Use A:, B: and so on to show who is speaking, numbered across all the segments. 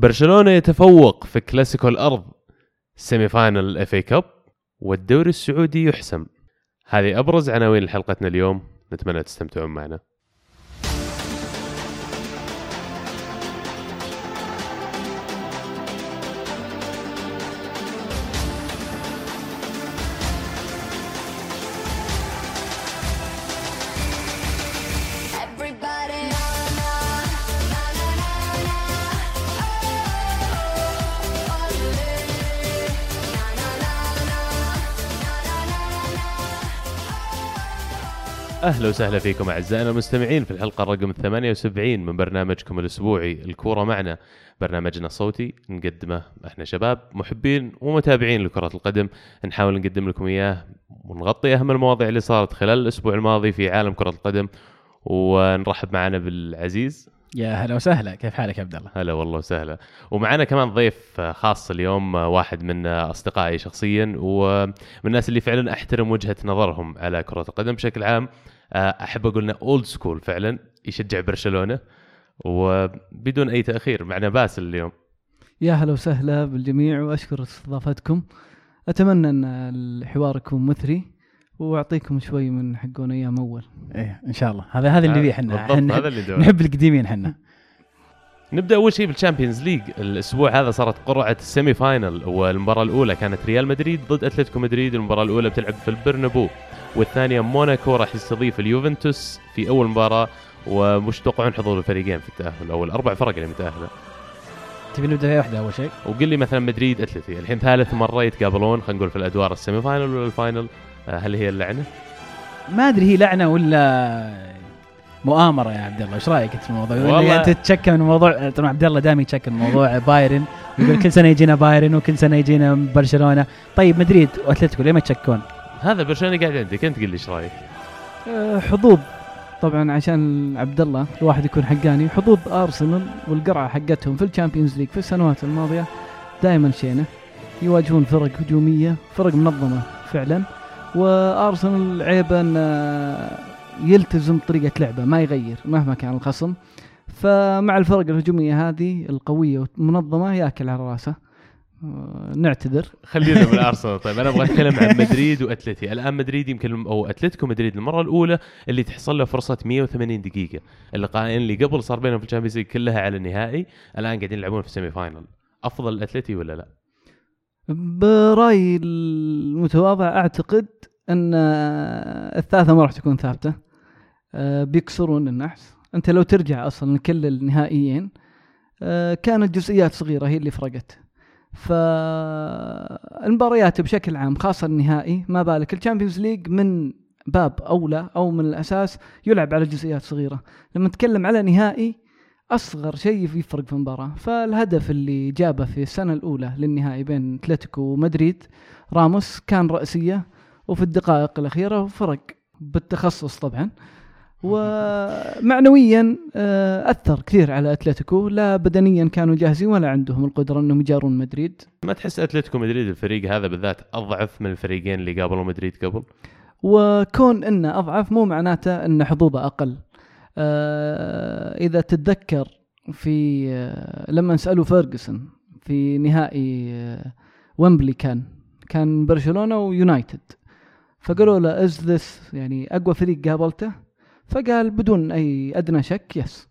A: برشلونة يتفوق في كلاسيكو الأرض semi final ال FA Cup والدوري السعودي يحسم. هذه أبرز عناوين حلقتنا اليوم. نتمنى تستمتعون معنا. أهلا وسهلا فيكم أعزائنا المستمعين في الحلقة رقم 78 من برنامجكم الأسبوعي الكورة معنا. برنامجنا الصوتي نقدمه إحنا شباب محبين ومتابعين لكرة القدم. نحاول نقدم لكم إياه ونغطي أهم المواضيع اللي صارت خلال الأسبوع الماضي في عالم كرة القدم. ونرحب معنا بالعزيز.
B: يا هلا وسهلا. كيف حالك يا عبد الله؟
A: هلا والله وسهلا. ومعنا كمان ضيف خاص اليوم واحد من أصدقائي شخصيا ومن الناس اللي فعلا أحترم وجهة نظرهم على كرة القدم بشكل عام. أحب أقول إنه old school فعلا يشجع برشلونة وبدون أي تأخير معنا باسل اليوم.
C: يا هلا وسهلا بالجميع وأشكر استضافتكم. أتمنى إن الحوار يكون مثري وأعطيكم شوي من حقون أيام أول.
B: إيه إن شاء الله. هذا هذا اللي فيه إحنا.
A: هذا اللي.
B: نحب القديمين إحنا.
A: نبدأ أول شيء بال Champions League الأسبوع هذا صارت قرعة ال semi final والمباراة الأولى كانت ريال مدريد ضد أتلتيكو مدريد المباراه الأولى بتلعب في البرنابو. والثانية موناكو راح يستضيف اليوفنتوس في أول مباراة ومش تتوقعون حضور الفريقين في التأهل أو الاربع فرق اللي متأهلة
B: تبي نبدأ في واحدة أول شيء؟
A: وقل لي مثلا مدريد أتلتي الحين ثالث مرة يتقابلون خلينا نقول في الأدوار ال semi final ولا ال final آه، هل هي اللعنة؟
B: ما أدري هي لعنة ولا مؤامرة يا عبد الله إيش رأيك أنت في الموضوع؟
A: والله-
B: أنت تتشكى من موضوع طبعا عبد الله دائما يتشكى من موضوع بايرن يقول كل سنة يجينا بايرن وكل سنة يجينا برشلونة طيب مدريد وأتلتيكو ليه ما تشكون؟
A: هذا برشلونة قاعد عندك أنت قل لي إيش رأيك؟
C: أه، حظوظ. طبعا عشان عبد الله الواحد يكون حقاني حظوظ أرسنال والقرعة حقتهم في ال Champions League في السنوات الماضية دائما شينة. يواجهون فرق هجومية فرق منظمة فعلا. وأرسنال عيبه انه يلتزم طريقة لعبه ما يغير مهما كان الخصم. فمع الفرق الهجومية هذه القوية والمنظمة ياكل على راسه. أه، نعتذر.
A: خلينا من أرسنال. طيب أنا أبغى أتكلم عن مدريد وأتلتي. الآن مدريد يمكن أو أتلتيكو مدريد المرة الأولى اللي تحصل له فرصة 180 دقيقة. اللقاءين اللي قبل صار بينهم في ال Champions كلها على النهائي الآن قاعدين يلعبون في ال semi final أفضل الاتلتي ولا لا؟
C: برأيي المتواضع أعتقد أن الثالثة ما راح تكون ثابتة. أه، بيكسرون النحس. أنت لو ترجع أصلا لكل النهائيين أه، كانت جزئيات صغيرة هي اللي فرقت. فالمباريات بشكل عام خاصة النهائي ما بالك ال Champions League من باب أولى أو من الأساس يلعب على جزئيات صغيرة. لما نتكلم على نهائي أصغر شيء يفرق في المباراة. فالهدف اللي جابه في السنة الأولى للنهائي بين أتلتيكو ومدريد راموس كان رأسية وفي الدقائق الأخيرة فرق بالتخصص طبعا. ومعنويا آه، أثر كثير على أتلتيكو. لا بدنيا كانوا جاهزين ولا عندهم القدرة إنهم يجارون مدريد.
A: ما تحس أتلتيكو مدريد الفريق هذا بالذات أضعف من الفريقين اللي قابلوا مدريد قبل؟
C: وكون إنه أضعف مو معناته إن حظوظه أقل. آه إذا تتذكر في آه لما سألوا فيرجسون في نهائي ويمبلي كان كان برشلونة ويونايتد. فقالوا له is this يعني أقوى فريق قابلته؟ فقال بدون أي أدنى شك yes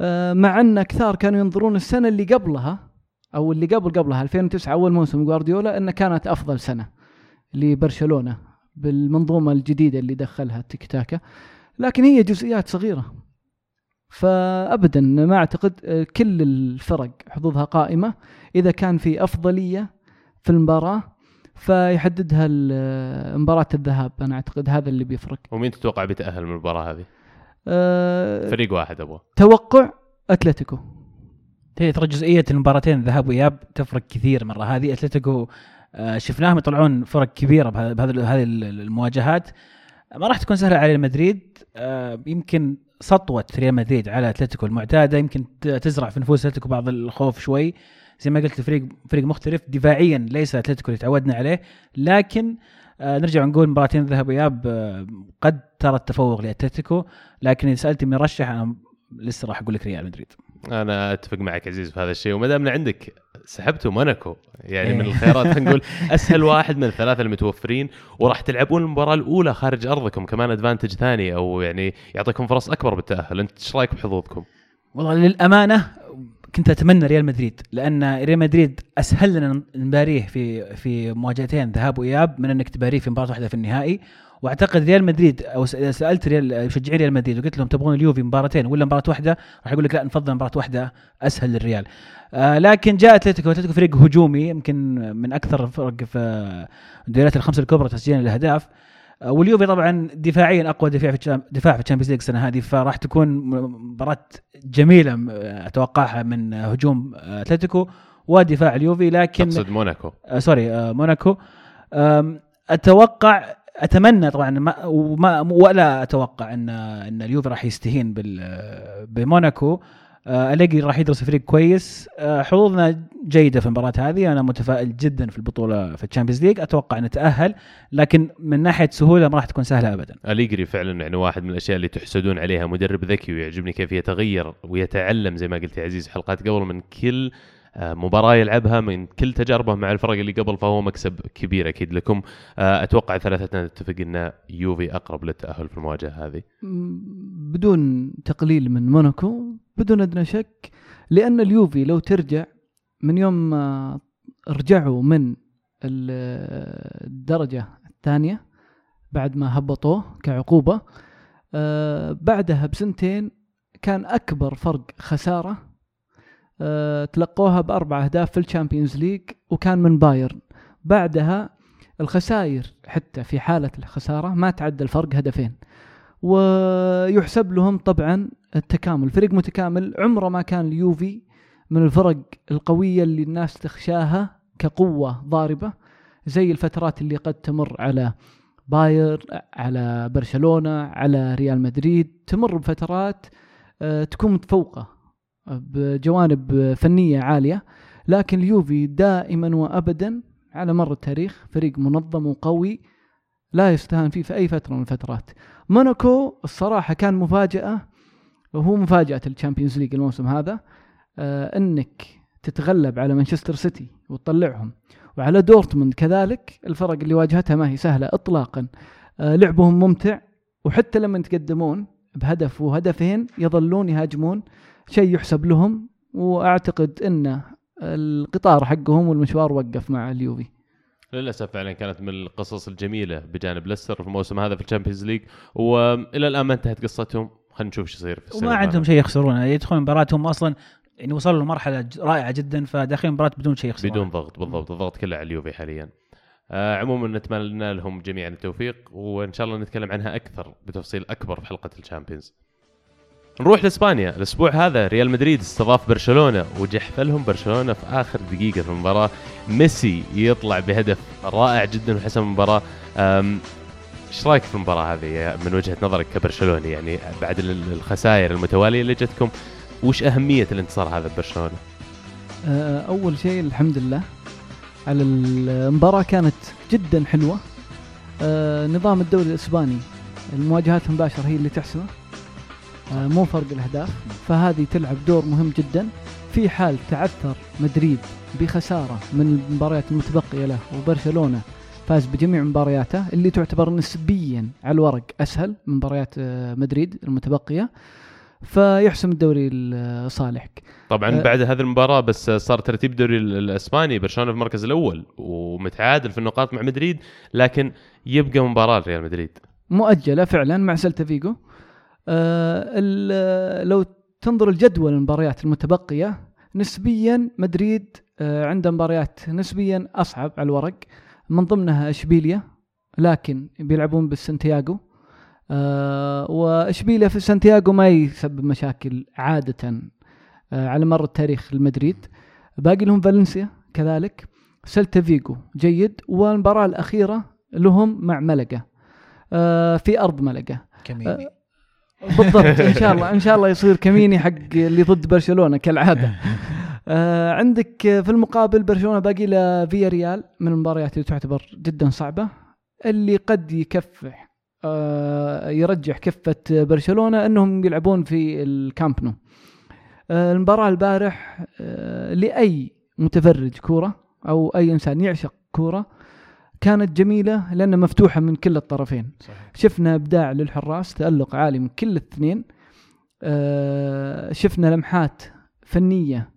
C: آه مع أن كثار كانوا ينظرون السنة اللي قبلها أو اللي قبل قبلها 2009 أول موسم جوارديولا انها كانت أفضل سنة لبرشلونة بالمنظومة الجديدة اللي دخلها التيكي تاكا لكن هي جزئيات صغيرة. فابدا ما أعتقد آه، كل الفرق حظوظها قائمة. إذا كان في أفضلية في المباراة فيحددها مباراة الذهاب. أنا أعتقد هذا اللي بيفرق.
A: ومين تتوقع بيتاهل من المباراة هذه؟
C: أه
A: فريق واحد أبغى.
C: توقع أتلتيكو.
B: هي ترى جزئية المباراتين ذهاب وإياب تفرق كثير مرة. هذه أتلتيكو آه، شفناهم يطلعون فرق كبيرة بهذا بهذا- هذه المواجهات. ما راح تكون سهلة على مدريد. آه، يمكن سطوة ريال مدريد على أتلتيكو المعتادة. يمكن تزرع في نفوس أتلتيكو بعض الخوف شوي. زي ما قلت الفريق فريق مختلف. دفاعيا ليس أتلتيكو اللي تعودنا عليه لكن آه، نرجع نقول مباراتين ذهاب وإياب آه، قد ترى التفوق لأتلتيكو. لكن إذا سالتني من رشح أنا لسه راح أقول لك ريال مدريد.
A: أنا أتفق معك عزيز في هذا الشيء. وما دامنا عندك سحبتوا موناكو يعني من
B: إيه.
A: الخيارات نقول أسهل واحد من الثلاثة المتوفرين وراح تلعبون المباراة الأولى خارج أرضكم كمان أدفانتج ثاني أو يعني يعطيكم فرص أكبر بالتأهل. أنت إيش رأيك بحظوظكم؟
B: والله للأمانة كنت أتمنى ريال مدريد لأن ريال مدريد أسهل لنا نباريه في في مواجهتين ذهاب وإياب من إنك تباريه في مباراة واحدة في النهائي. وأعتقد ريال مدريد أو إذا سألت ريال مشجعي ريال مدريد وقلت لهم تبغون اليوفي مباراتين ولا مباراة واحدة راح يقول لك لا نفضل مباراة واحدة أسهل للريال. آه لكن جاء أتلتيكو أتلتيكو فريق هجومي يمكن من أكثر الفرق في الدوريات الخمسة الكبرى تسجيلا للأهداف. واليوفي طبعا دفاعيا أقوى دفاع في دفاع في ال Champions League السنة هذه فراح تكون مباراة جميلة أتوقعها من هجوم آه، أتلتيكو ودفاع اليوفي لكن
A: تقصد موناكو.
B: آه sorry آه موناكو. آم، أتوقع أتمنى طبعا ما وما ولا أتوقع ان أن اليوفي راح يستهين بال بموناكو. آه أليجري راح يدرس فريق كويس. آه حظوظنا جيدة في المباراة هذه. أنا متفائل جدا في البطولة في ال Champions League. أتوقع نتاهل لكن من ناحية سهولة ما راح تكون سهلة ابدا.
A: أليجري فعلا يعني واحد من الأشياء اللي تحسدون عليها. مدرب ذكي ويعجبني كيف يتغير ويتعلم زي ما قلت يا عزيز حلقات قبل من كل آه، مباراة يلعبها من كل تجاربه مع الفرق اللي قبل فهو مكسب كبير أكيد لكم. آه، أتوقع ثلاثتنا نتفق إن يوفي أقرب للتأهل في المواجهة هذه.
C: بدون تقليل من موناكو بدون أدنى شك لأن اليوفي لو ترجع من يوم ما رجعوا من ال- الدرجة الثانية بعد ما هبطوه كعقوبة آه، بعدها بسنتين كان أكبر فرق خسارة تلقوها بأربع أهداف في ال Champions League وكان من بايرن. بعدها الخسائر حتى في حالة الخسارة ما تعدى الفرق هدفين. ويحسب لهم طبعا التكامل. فريق متكامل عمره ما كان اليوفي من الفرق القوية اللي الناس تخشاها كقوة ضاربة زي الفترات اللي قد تمر على باير على برشلونة على ريال مدريد. تمر بفترات آه، تكون متفوقة. بجوانب فنية عالية لكن اليوفي دائما وابدا على مر التاريخ فريق منظم وقوي لا يستهان فيه في أي فترة من الفترات. موناكو الصراحة كان مفاجأة وهو مفاجأة ال Champions League الموسم هذا آه إنك تتغلب على مانشستر سيتي وتطلعهم. وعلى دورتموند كذلك الفرق اللي واجهتها ما هي سهلة اطلاقا. آه لعبهم ممتع وحتى لما يتقدمون بهدف وهدفين يظلون يهاجمون. شيء يحسب لهم وأعتقد إن القطار حقهم والمشوار وقف مع اليوفي.
A: للأسف فعلا كانت من القصص الجميلة بجانب ليستر في الموسم هذا في ال Champions League. وإلى الآن ما انتهت قصتهم. خلينا نشوف إيش يصير في
B: وما عندهم. شيء يخسرونه. يدخلون مباراتهم أصلا يعني وصلوا لمرحلة رائعة جدا فداخلين مباراة بدون شيء يخسرونه.
A: بدون ضغط بالضبط. الضغط كله على اليوفي حاليا. آه عموما نتمنى لهم جميعا التوفيق وإن شاء الله نتكلم عنها أكثر بتفصيل أكبر في حلقة الشامبيونز. نروح لإسبانيا. الأسبوع هذا ريال مدريد استضاف برشلونة وجحفلهم برشلونة في آخر دقيقة في المباراة. ميسي يطلع بهدف رائع جدا وحسم المباراة. إيش رأيك في المباراة هذه من وجهة نظرك كبرشلوني؟ يعني بعد ال- الخسائر المتوالية اللي جتكم وش أهمية الانتصار هذا ببرشلونه؟
C: آه، أول شيء الحمد لله على المباراة كانت جدا حلوة. آه، نظام الدوري الإسباني المواجهات المباشرة هي اللي تحسمه. مو فرق الأهداف. فهذه تلعب دور مهم جدا في حال تعثر مدريد بخسارة من المباريات المتبقية له وبرشلونة فاز بجميع مبارياته اللي تعتبر نسبيا على الورق أسهل من مباريات آه، مدريد المتبقية. فيحسم الدوري لصالحك
A: طبعا
C: أه.
A: بعد هذه المباراة بس صار ترتيب الدوري ال- الإسباني. برشلونة في المركز الأول ومتعادل في النقاط مع مدريد لكن يبقى مباراة لريال مدريد.
C: مؤجلة فعلا مع سلتا فيجو آه لو تنظر الجدول المباريات المتبقية نسبيا مدريد آه عنده مباريات نسبيا أصعب على الورق. من ضمنها اشبيليا لكن بيلعبون بالسنتياغو آه واشبيليا في سانتياغو ما يسبب مشاكل عادة آه على مر التاريخ لمدريد. باقي لهم فالنسيا كذلك. سلتا فيجو جيد والمباراة الأخيرة لهم مع ملقا. آه في أرض ملقا.
B: كميني
C: بالضبط إن شاء الله إن شاء الله يصير كميني حق اللي ضد برشلونة كالعادة. آه عندك في المقابل برشلونة باقي له فيا ريال من المباريات اللي تعتبر جدا صعبة اللي قد يكفح آه يرجح كفة برشلونة إنهم يلعبون في الكامب نو. آه، المباراة البارح آه، لأي متفرج كورة أو أي إنسان يعشق كورة كانت جميلة لأنها مفتوحة من كل الطرفين.
B: صحيح.
C: شفنا إبداع للحراس تألق عالي من كل الاثنين. آه، شفنا لمحات فنية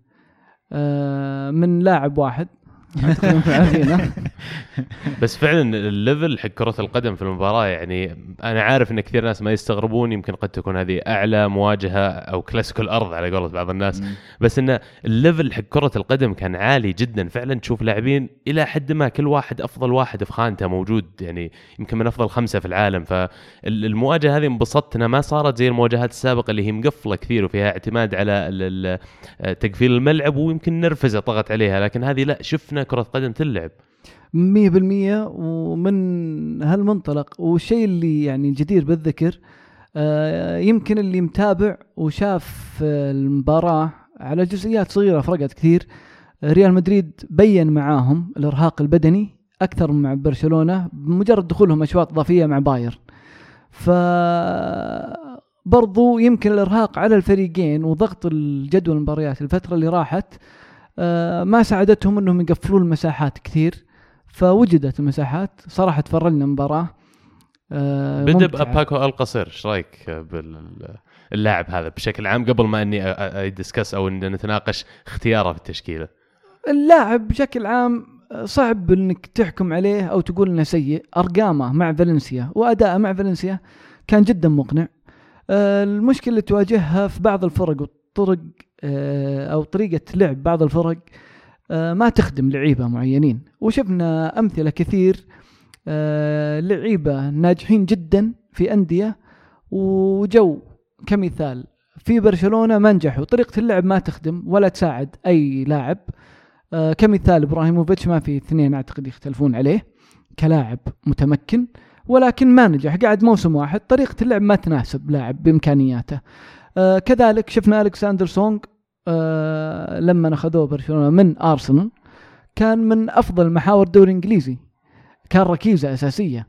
C: آه، من لاعب واحد.
A: بس فعلا ال level حق كرة القدم في المباراة يعني أنا عارف إن كثير ناس ما يستغربون يمكن قد تكون هذه أعلى مواجهة أو كلاسيكو الأرض على قولة بعض الناس. بس إن ال level حق كرة القدم كان عالي جدا. فعلا تشوف لاعبين إلى حد ما كل واحد أفضل واحد في خانته موجود يعني يمكن من أفضل خمسة في العالم. فالمواجهة هذه انبسطت إنها ما صارت زي المواجهات السابقة اللي هي مقفلة كثير وفيها اعتماد على تقفيل الملعب ويمكن نرفزة طغت عليها. لكن هذه لا شفنا كرة قدم تلعب.
C: مية بالمية ومن هالمنطلق. والشيء اللي يعني جدير بالذكر آه، يمكن اللي متابع وشاف المباراة على جزئيات صغيرة فرقت كثير ريال مدريد بين معاهم الإرهاق البدني أكثر من مع برشلونة بمجرد دخولهم أشواط إضافية مع بايرن. ف برضو يمكن الإرهاق على الفريقين وضغط الجدول المباريات الفترة اللي راحت ما ساعدتهم إنهم يقفلون المساحات كثير فوجدت المساحات صراحة تفرجنا مباراة آه،
A: بدا
C: ممتعة.
A: باباكو القصير إيش رأيك باللاعب هذا بشكل عام قبل ما إني أدسكس أو نتناقش اختياره في التشكيلة؟
C: اللاعب بشكل عام صعب إنك تحكم عليه أو تقول إنه سيء. أرقامه مع فالنسيا وأداءه مع فالنسيا كان جدا مقنع. آه، المشكلة اللي تواجهها في بعض الفرق والطرق آه، أو طريقة لعب بعض الفرق آه، ما تخدم لعيبة معينين. وشفنا أمثلة كثير آه، لعيبة ناجحين جدا في أندية وجو كمثال. في برشلونة ما نجحوا طريقة اللعب ما تخدم ولا تساعد أي لاعب. كمثال إبراهيموفيتش ما في اثنين أعتقد يختلفون عليه كلاعب متمكن ولكن ما نجح. قاعد موسم واحد طريقة اللعب ما تناسب لاعب بإمكانياته. آه، كذلك شفنا الكساندر سونغ آه، لما أخذوه برشلونة من أرسنال كان من أفضل محاور الدوري الإنجليزي كان ركيزة أساسية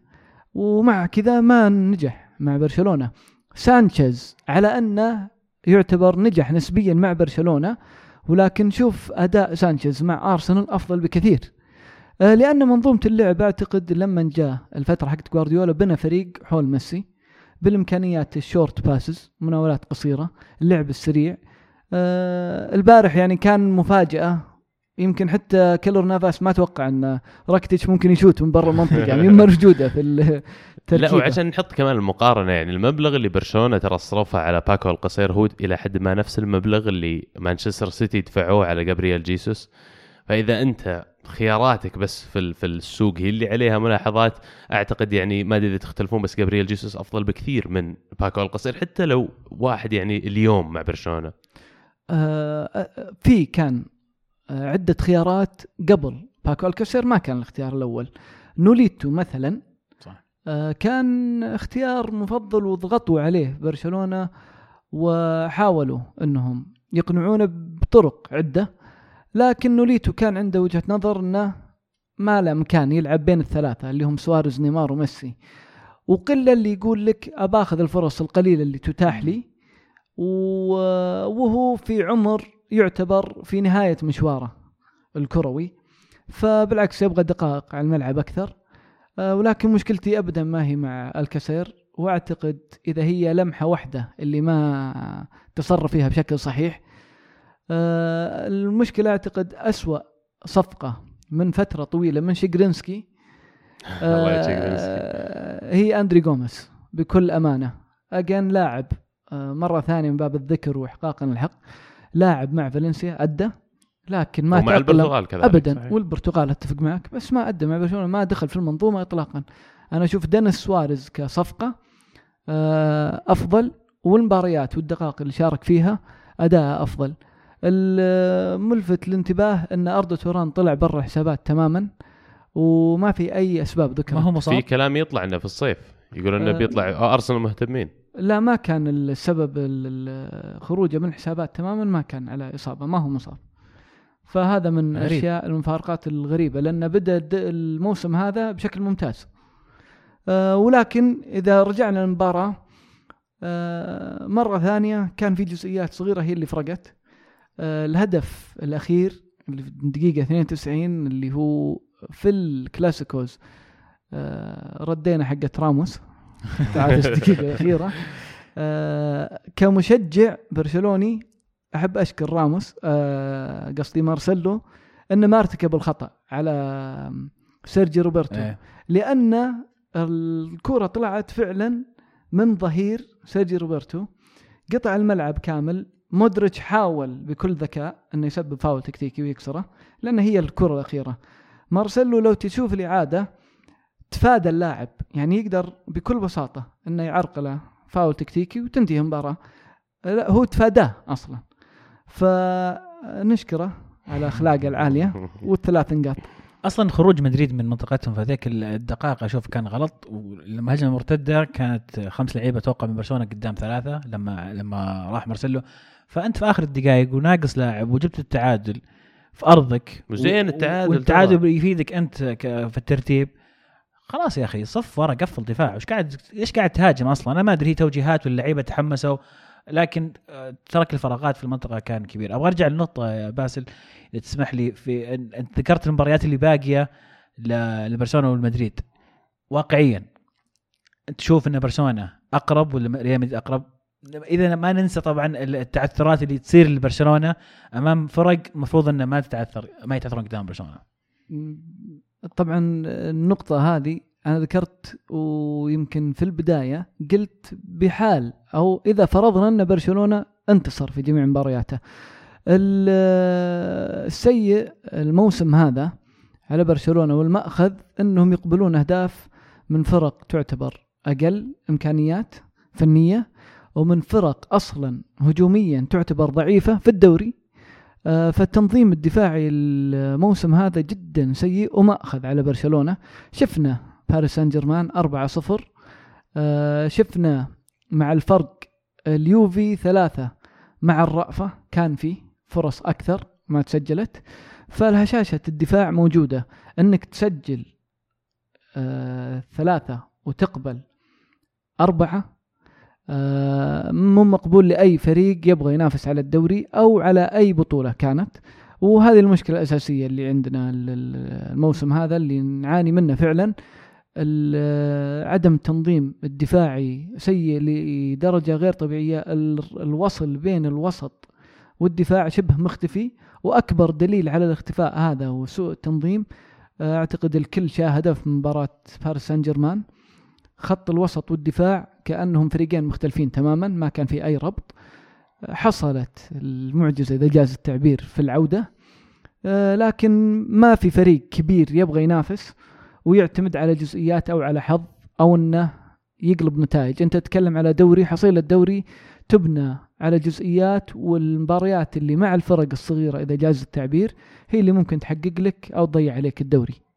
C: ومع كذا ما نجح مع برشلونة. سانشيز على أنه يعتبر نجح نسبيا مع برشلونة ولكن شوف أداء سانشيز مع أرسنال أفضل بكثير. آه، لأن منظومة اللعب أعتقد لما جاء الفترة حقت جوارديولا بنى فريق حول ميسي. بالإمكانيات ال short passes مناولات قصيرة اللعب السريع. آه، البارح يعني كان مفاجأة. يمكن حتى كيلور نافاس ما توقع إن راكتيتش ممكن يشوت من برا المنطقة يعني موجودة في
A: لا
C: التركيبه
A: وعشان نحط كمان المقارنة يعني المبلغ اللي برشلونة ترى صرفه على باكو ألكاسير هو إلى حد ما نفس المبلغ اللي مانشستر سيتي دفعوه على جابرييل جيسوس. فإذا أنت خياراتك بس في ال- في السوق. هي اللي عليها ملاحظات. أعتقد يعني ما أدري إذا تختلفون بس جابرييل جيسوس أفضل بكثير من باكو ألكاسير حتى لو واحد يعني اليوم مع برشلونة.
C: آه، آه، في كان آه، عدة خيارات قبل باكو ألكاسير ما كان الاختيار الأول. نوليتو مثلا
B: صح.
C: آه، كان اختيار مفضل وضغطوا عليه برشلونة وحاولوا إنهم يقنعونه بطرق عدة. لكن نوليتو كان عنده وجهة نظر إنه ما له مكان يلعب بين الثلاثة اللي هم سواريز نيمار وميسي. وقلة اللي يقول لك أباخذ الفرص القليلة اللي تتاح لي وهو في عمر يعتبر في نهاية مشواره الكروي. فبالعكس يبغى دقائق على الملعب أكثر. آه، ولكن مشكلتي أبدا ما هي مع الكسير وأعتقد إذا هي لمحة واحدة اللي ما تصرف فيها بشكل صحيح آه، المشكلة أعتقد أسوأ صفقة من فترة طويلة من
A: يجزيك
C: آه، هي أندري جوميز بكل أمانة. أجين لاعب آه، مرة ثانية من باب الذكر وإحقاقا الحق. لاعب مع فالنسيا أدى لكن ما
A: ومع البرتغال كذلك
C: ابدا.
B: صحيح.
C: والبرتغال أتفق معك بس ما أدى مع برشلونة ما دخل في المنظومة اطلاقا. أنا أشوف دينيس سواريز كصفقة أفضل والمباريات والدقائق اللي شارك فيها أداء أفضل. الملفت للانتباه أن أرض توران طلع برا الحسابات تماما وما في أي أسباب ذكرت.
B: ما هو
A: في
B: مصاب
A: كلام يطلع إنه في الصيف يقول إنه
C: آه.
A: بيطلع آه، ارسنال مهتمين
C: لا ما كان السبب ال- ال- خروجه من الحسابات تماما ما كان على إصابة ما هو مصاب. فهذا من
B: غريب.
C: أشياء المفارقات الغريبة لأن بدأ الموسم هذا بشكل ممتاز. آه ولكن إذا رجعنا للمباراة آه مرة ثانية كان في جزئيات صغيرة هي اللي فرقت. الهدف الأخير اللي في الدقيقه 92 اللي هو في الكلاسيكوز آه، ردينا حقت راموس. تعادل الدقيقة الأخيرة. آه، كمشجع برشلوني أحب أشكر راموس آه، قصدي مارسيلو إنه ما ارتكب الخطأ على سيرجي روبرتو.
B: إيه.
C: لأن الكرة طلعت فعلا من ظهير سيرجي روبرتو. قطع الملعب كامل مودريتش حاول بكل ذكاء إنه يسبب فاول تكتيكي ويكسره لأن هي الكرة الأخيرة. مارسيلو لو تشوف الإعادة تفادى اللاعب يعني يقدر بكل بساطة إنه يعرقله فاول تكتيكي وتنتهي المباراة. لا هو تفاداه أصلا. فنشكره على أخلاقه العالية والثلاث نقاط.
B: أصلا خروج مدريد من منطقتهم في ذيك الدقائق أشوف كان غلط ولما هجمه مرتده كانت خمس لعيبة أتوقع من برشلونة قدام ثلاثة لما لما راح مارسيلو. فأنت في آخر الدقائق وناقص لاعب وجبت التعادل في أرضك
A: وزين التعادل
B: والتعادل
A: ترى.
B: يفيدك أنت في الترتيب. خلاص يا أخي صف ورا قفل دفاع. وش قاعد إيش قاعد تهاجم أصلا؟ أنا ما أدري هي توجيهات واللعيبه تحمسوا لكن آه، ترك الفراغات في المنطقة كان كبير. أبغى أرجع للنقطة يا باسل إذا تسمح لي في أنت ذكرت المباريات اللي باقية لبرشلونة والمدريد. واقعيا تشوف إن برشلونة أقرب ولا ريال مدريد أقرب؟ إذا ما ننسى طبعا التعثرات اللي تصير لبرشلونة أمام فرق المفروض إنه ما تتعثر ما يتعثرون قدام برشلونة.
C: طبعا النقطة هذه أنا ذكرت ويمكن في البداية قلت بحال أو إذا فرضنا أن برشلونة انتصر في جميع مبارياته. ال- السيء الموسم هذا على برشلونة والمأخذ أنهم يقبلون أهداف من فرق تعتبر أقل إمكانيات فنية ومن فرق أصلا هجوميا تعتبر ضعيفة في الدوري آه، فالتنظيم الدفاعي الموسم هذا جدا سيء ومأخذ على برشلونة. شفنا باريس سان جيرمان 4-0 آه، شفنا مع الفرق اليوفي ثلاثة مع الرأفة كان فيه فرص أكثر ما تسجلت. فالهشاشة الدفاع موجودة أنك تسجل آه، ثلاثة وتقبل أربعة مو مقبول لأي فريق يبغى ينافس على الدوري أو على أي بطولة كانت. وهذه المشكلة الأساسية اللي عندنا ال- ال- الموسم هذا اللي نعاني منه فعلا عدم التنظيم الدفاعي سيء لدرجة غير طبيعية. ال- الوصل بين الوسط والدفاع شبه مختفي وأكبر دليل على الاختفاء هذا وسوء التنظيم. أعتقد الكل شاهده في مباراة باريس سان جيرمان خط الوسط والدفاع كأنهم فريقين مختلفين تماما ما كان في أي ربط. حصلت المعجزة إذا جاز التعبير في العودة. آه، لكن ما في فريق كبير يبغى ينافس ويعتمد على جزئيات أو على حظ أو أنه يقلب نتائج. أنت تتكلم على دوري حصيلة دوري تبنى على جزئيات والمباريات اللي مع الفرق الصغيرة إذا جاز التعبير هي اللي ممكن تحقق لك أو تضيع عليك الدوري.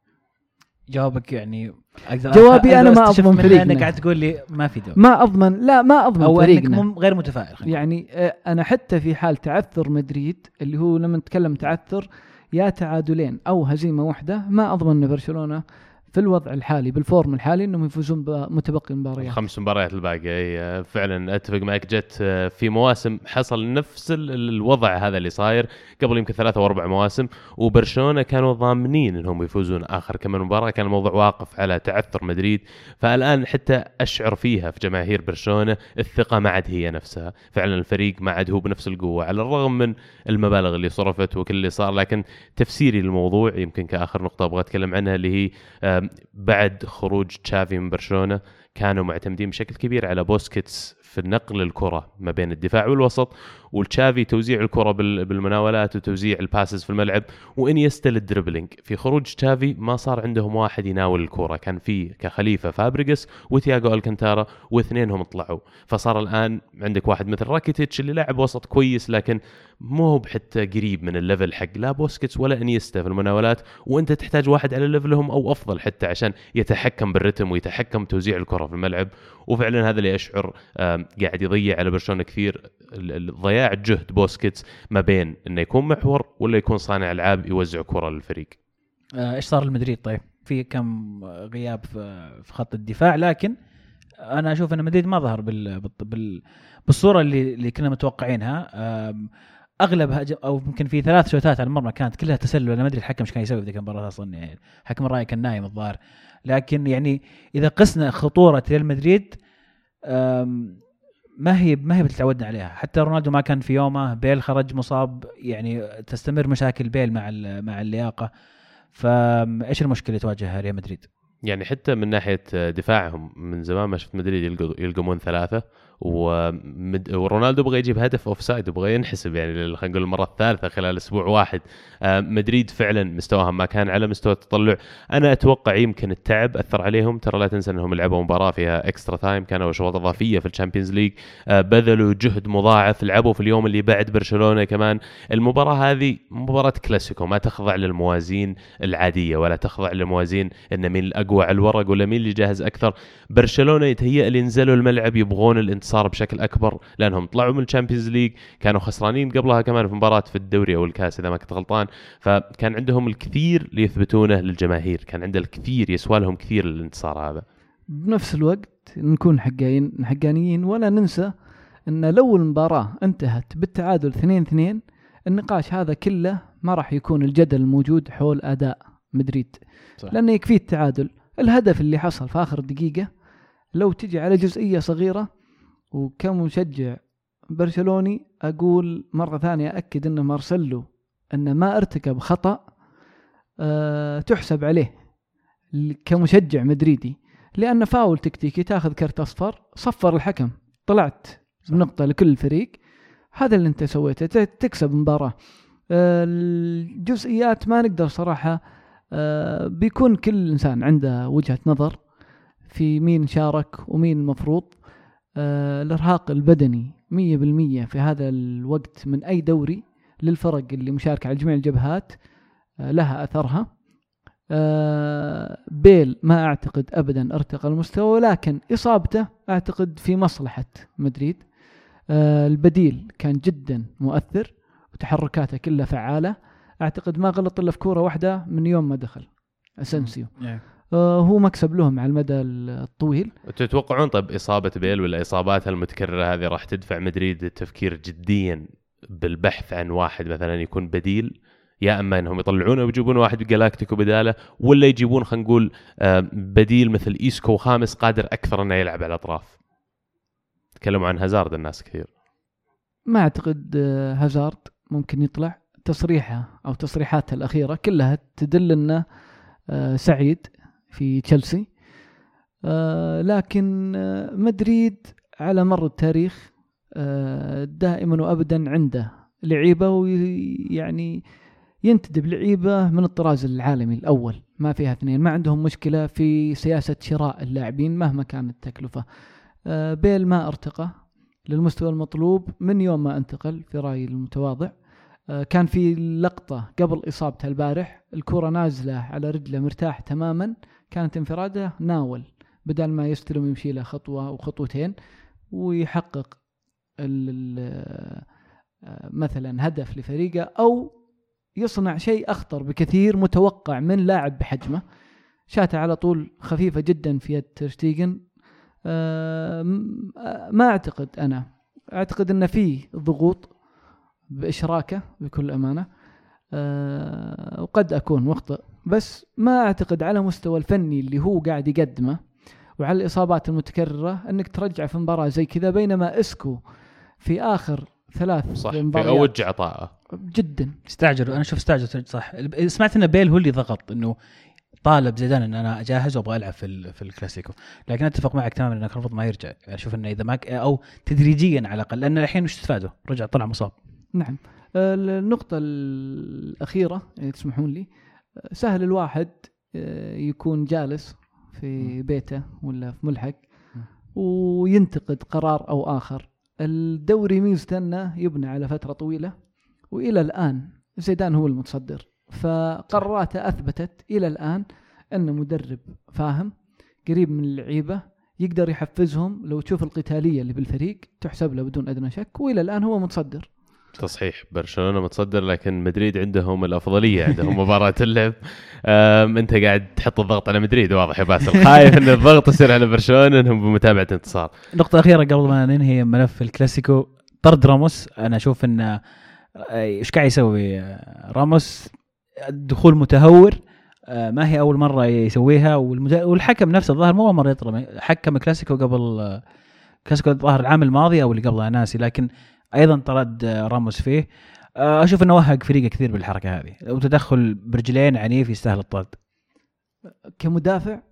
B: جوابك يعني أقدر
C: جوابي
B: أقدر
C: ما
B: منه
C: فريقنا.
B: إنك قاعد تقول لي ما في دوري
C: ما أضمن لا ما أضمن
B: أو أنك
C: فريقنا.
B: مم- غير متفائل خلينا.
C: يعني آه، أنا حتى في حال تعثر مدريد اللي هو لما نتكلم تعثر يا تعادلين أو هزيمة واحدة ما أضمن إن برشلونة في الوضع الحالي بال form الحالي إنهم يفوزون بمتبقي مباريات.
A: الخمس مباريات الباقيه فعلا أتفق معك جت آه، في مواسم حصل نفس ال- ال- الوضع هذا اللي صاير قبل يمكن ثلاثة أو أربع مواسم وبرشلونة كانوا ضامنين إنهم يفوزون آخر كم مباراة. كان الموضوع واقف على تعثر مدريد. فالآن حتى أشعر فيها في جماهير برشلونة الثقة ما عاد هي نفسها. فعلا الفريق ما عاد هو بنفس القوة على الرغم من المبالغ اللي صرفت وكل اللي صار. لكن تفسيري للموضوع يمكن كآخر نقطة أبغى أتكلم عنها اللي هي آم، بعد خروج تشافي من برشلونة كانوا معتمدين بشكل كبير على بوسكيتس في نقل الكرة ما بين الدفاع والوسط والتشافي توزيع الكرة بال- بالمناولات وتوزيع ال passes في الملعب وانيستا لل dribbling في خروج تشافي ما صار عندهم واحد يناول الكرة. كان في كخليفة فابريجاس وتياغو ألكانتارا واثنينهم طلعوا. فصار الآن عندك واحد مثل راكيتيتش اللي لاعب وسط كويس لكن مو هو حتى قريب من ال level حق لا بوسكيتس ولا إنيستا في المناولات وأنت تحتاج واحد على ليفلهم أو أفضل حتى عشان يتحكم بالرتم ويتحكم توزيع الكرة في الملعب. وفعلا هذا اللي أشعر قاعد يضيع على برشلونة كثير. ال- جهد بوسكيتس ما بين إنه يكون محور ولا يكون صانع ألعاب يوزع كرة للفريق.
B: آه، إيش صار لمدريد؟ طيب؟ في كم غياب في خط الدفاع لكن أنا أشوف إن مدريد ما ظهر بال... بال... بال... بالصورة اللي اللي كنا متوقعينها. أغلب هجم أو يمكن في ثلاث شوتات على المرمى كانت كلها تسلل. أنا ما أدري الحكم إيش كان يسوي في ذيك المباراة أصلا يعني حكم الراي كان نايم الظاهر. لكن يعني إذا قسنا خطورة ريال مدريد ما هي ما هي بتتعودنا عليها. حتى رونالدو ما كان في يومه بيل خرج مصاب يعني تستمر مشاكل بيل مع مع اللياقة. فايش المشكلة اللي تواجه ريال مدريد؟
A: يعني حتى من ناحية دفاعهم من زمان ما شفت مدريد يلقمون ثلاثة. ومد... ورونالدو بغى يجيب هدف offside وبغى ينحسب يعني خلينا نقول المرة الثالثة خلال أسبوع واحد. آه، مدريد فعلا مستواهم ما كان على مستوى التطلع. أنا أتوقع يمكن التعب أثر عليهم. ترى لا تنسى أنهم لعبوا مباراة فيها extra time كانوا أشواط إضافية في ال Champions League. آه، بذلوا جهد مضاعف لعبوا في اليوم اللي بعد برشلونة كمان. المباراة هذه مباراة كلاسيكو ما تخضع للموازين العادية ولا تخضع لموازين إن مين الأقوى على الورق ولا مين اللي جاهز أكثر. برشلونة يتهيأ لي نزلوا الملعب يبغون الانتصار. بشكل أكبر لأنهم طلعوا من ال Champions League كانوا خسرانين قبلها كمان في مباراة في الدوري أو الكاس إذا ما كنت غلطان. فكان عندهم الكثير ليثبتونه للجماهير كان عنده الكثير يسوى لهم كثير الانتصار هذا.
C: بنفس الوقت نكون حقانيين حقانيين ولا ننسى إن لو المباراة انتهت بالتعادل 2 2 النقاش هذا كله ما راح يكون الجدل الموجود حول أداء مدريد.
B: صح.
C: لأنه يكفيه التعادل. الهدف اللي حصل في آخر دقيقة لو تجي على جزئية صغيرة وكمشجع برشلوني أقول مرة ثانية أكد إن مارسيلو انه ما ارتكب خطأ أه تحسب عليه كمشجع مدريدي لأن فاول تكتيكي تأخذ كرت أصفر صفر الحكم طلعت بنقطة لكل الفريق هذا اللي أنت سويته تكسب مباراة. آه، الجزئيات ما نقدر صراحة آه، بيكون كل إنسان عنده وجهة نظر في مين شارك ومين المفروض آه، الإرهاق البدني مية بالمية في هذا الوقت من أي دوري للفرق اللي مشاركة على جميع الجبهات آه، لها أثرها. آه، بيل ما أعتقد ابدا ارتقى المستوى ولكن إصابته أعتقد في مصلحة مدريد. البديل كان جدا مؤثر وتحركاته كلها فعالة. أعتقد ما غلط إلا في كورة واحدة من يوم ما دخل أسنسيو. هو مكسب لهم على المدى الطويل.
A: تتوقعون طيب إصابة بيل ولا اصاباتها المتكررة هذه راح تدفع مدريد التفكير جديا بالبحث عن واحد مثلا يكون بديل؟ يا أما إنهم يطلعونه ويجيبون واحد galáctico بداله ولا يجيبون خلينا نقول آه، بديل مثل إيسكو خامس قادر أكثر إنه يلعب على الأطراف؟ تكلموا عن هازارد الناس كثير.
C: ما أعتقد آه، هازارد ممكن يطلع. تصريحه أو تصريحاته الأخيرة كلها تدل إنه آه، سعيد. في تشيلسي. آه، لكن آه، مدريد على مر التاريخ آه، دائما وابدا عنده لعيبة ويعني ينتدب لعيبة من الطراز العالمي الأول ما فيها اثنين ما عندهم مشكلة في سياسة شراء اللاعبين مهما كانت التكلفة. بيل ما أرتقى للمستوى المطلوب من يوم ما انتقل في رأيي المتواضع. كان في لقطة قبل إصابته البارح الكرة نازلة على رجله مرتاح تماما. كانت انفراده ناول بدل ما يستلم ويمشي له خطوة أو خطوتين ويحقق مثلا هدف لفريقه أو يصنع شيء أخطر بكثير متوقع من لاعب بحجمه. شاته على طول خفيفة جدا في يد ترشتيجن. ما أعتقد أنا. أعتقد أن فيه ضغوط بإشراكه بكل أمانة. أه وقد أكون مخطئ. بس ما أعتقد على مستوى الفني اللي هو قاعد يقدمه وعلى الإصابات المتكررة أنك ترجع في مباراة زي كذا بينما إسكو في آخر ثلاث
A: صح في أوج عطائه
C: جدا.
B: استعجلوا أنا أشوف استعجلوا صح. سمعت إن بيل هو اللي ضغط إنه طالب زيدان إن أنا جاهز وأبغى ألعب في ال- في الكلاسيكو. لكن أتفق معك تماما إنك المفروض ما يرجع. أشوف إنه إذا ما أو تدريجيا على الأقل لأن الحين وش تفادوا؟ رجع طلع مصاب.
C: نعم. آه، النقطة الأخيرة يعني تسمحون لي سهل الواحد آه، يكون جالس في بيته ولا في ملحق وينتقد قرار أو آخر. الدوري ميزته أنه يبنى على فترة طويلة وإلى الآن زيدان هو المتصدر. فقراراته أثبتت إلى الآن أنه مدرب فاهم قريب من اللعيبة يقدر يحفزهم. لو تشوف القتالية اللي بالفريق تحسب له بدون أدنى شك وإلى الآن هو متصدر.
A: تصحيح برشلونة متصدر لكن مدريد عندهم الأفضلية عندهم مباراة اللعب. أنت قاعد تحط الضغط على مدريد واضح يا باسل. خايف إن الضغط يصير على برشلونة إنهم بمتابعة انتصار.
B: نقطة أخيرة قبل ما ننهي ملف الكلاسيكو. طرد راموس أنا أشوف أن إيش قاعد يسوي؟ آه، راموس دخول متهور آه، ما هي أول مرة يسويها والحكم نفسه الظاهر مو أول مرة يطلب حكم كلاسيكو قبل آه، كلاسيكو الظاهر العام الماضي أو اللي قبله ناسي لكن أيضا طرد آه، راموس فيه. آه، أشوف إنه وهق فريقه كثير بالحركة هذه. وتدخل برجلين عنيف يستاهل الطرد.
C: كمدافع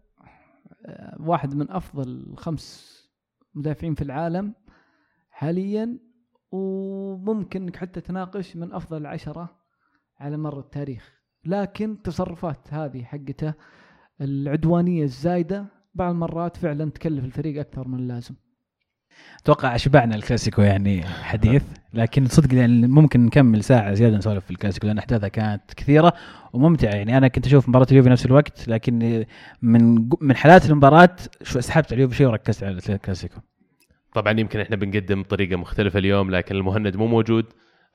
C: آه، واحد من أفضل خمس مدافعين في العالم حاليا وممكن إنك حتى تناقش من أفضل العشره على مر التاريخ. لكن تصرفات هذه حقته العدوانية الزايدة بعض المرات فعلا تكلف الفريق أكثر من اللازم.
B: أتوقع أشبعنا الكلاسيكو يعني حديث لكن صدق يعني ممكن نكمل ساعة زيادة نسولف في الكلاسيكو لأن أحداثها كانت كثيرة وممتعة. يعني أنا كنت أشوف مباراة اليوفي نفس الوقت لكن من من حالات المباراة شو سحبت على اليوفي شوي وركزت على الكلاسيكو.
A: طبعا يمكن إحنا بنقدم بطريقة مختلفة اليوم لكن المهند مو موجود.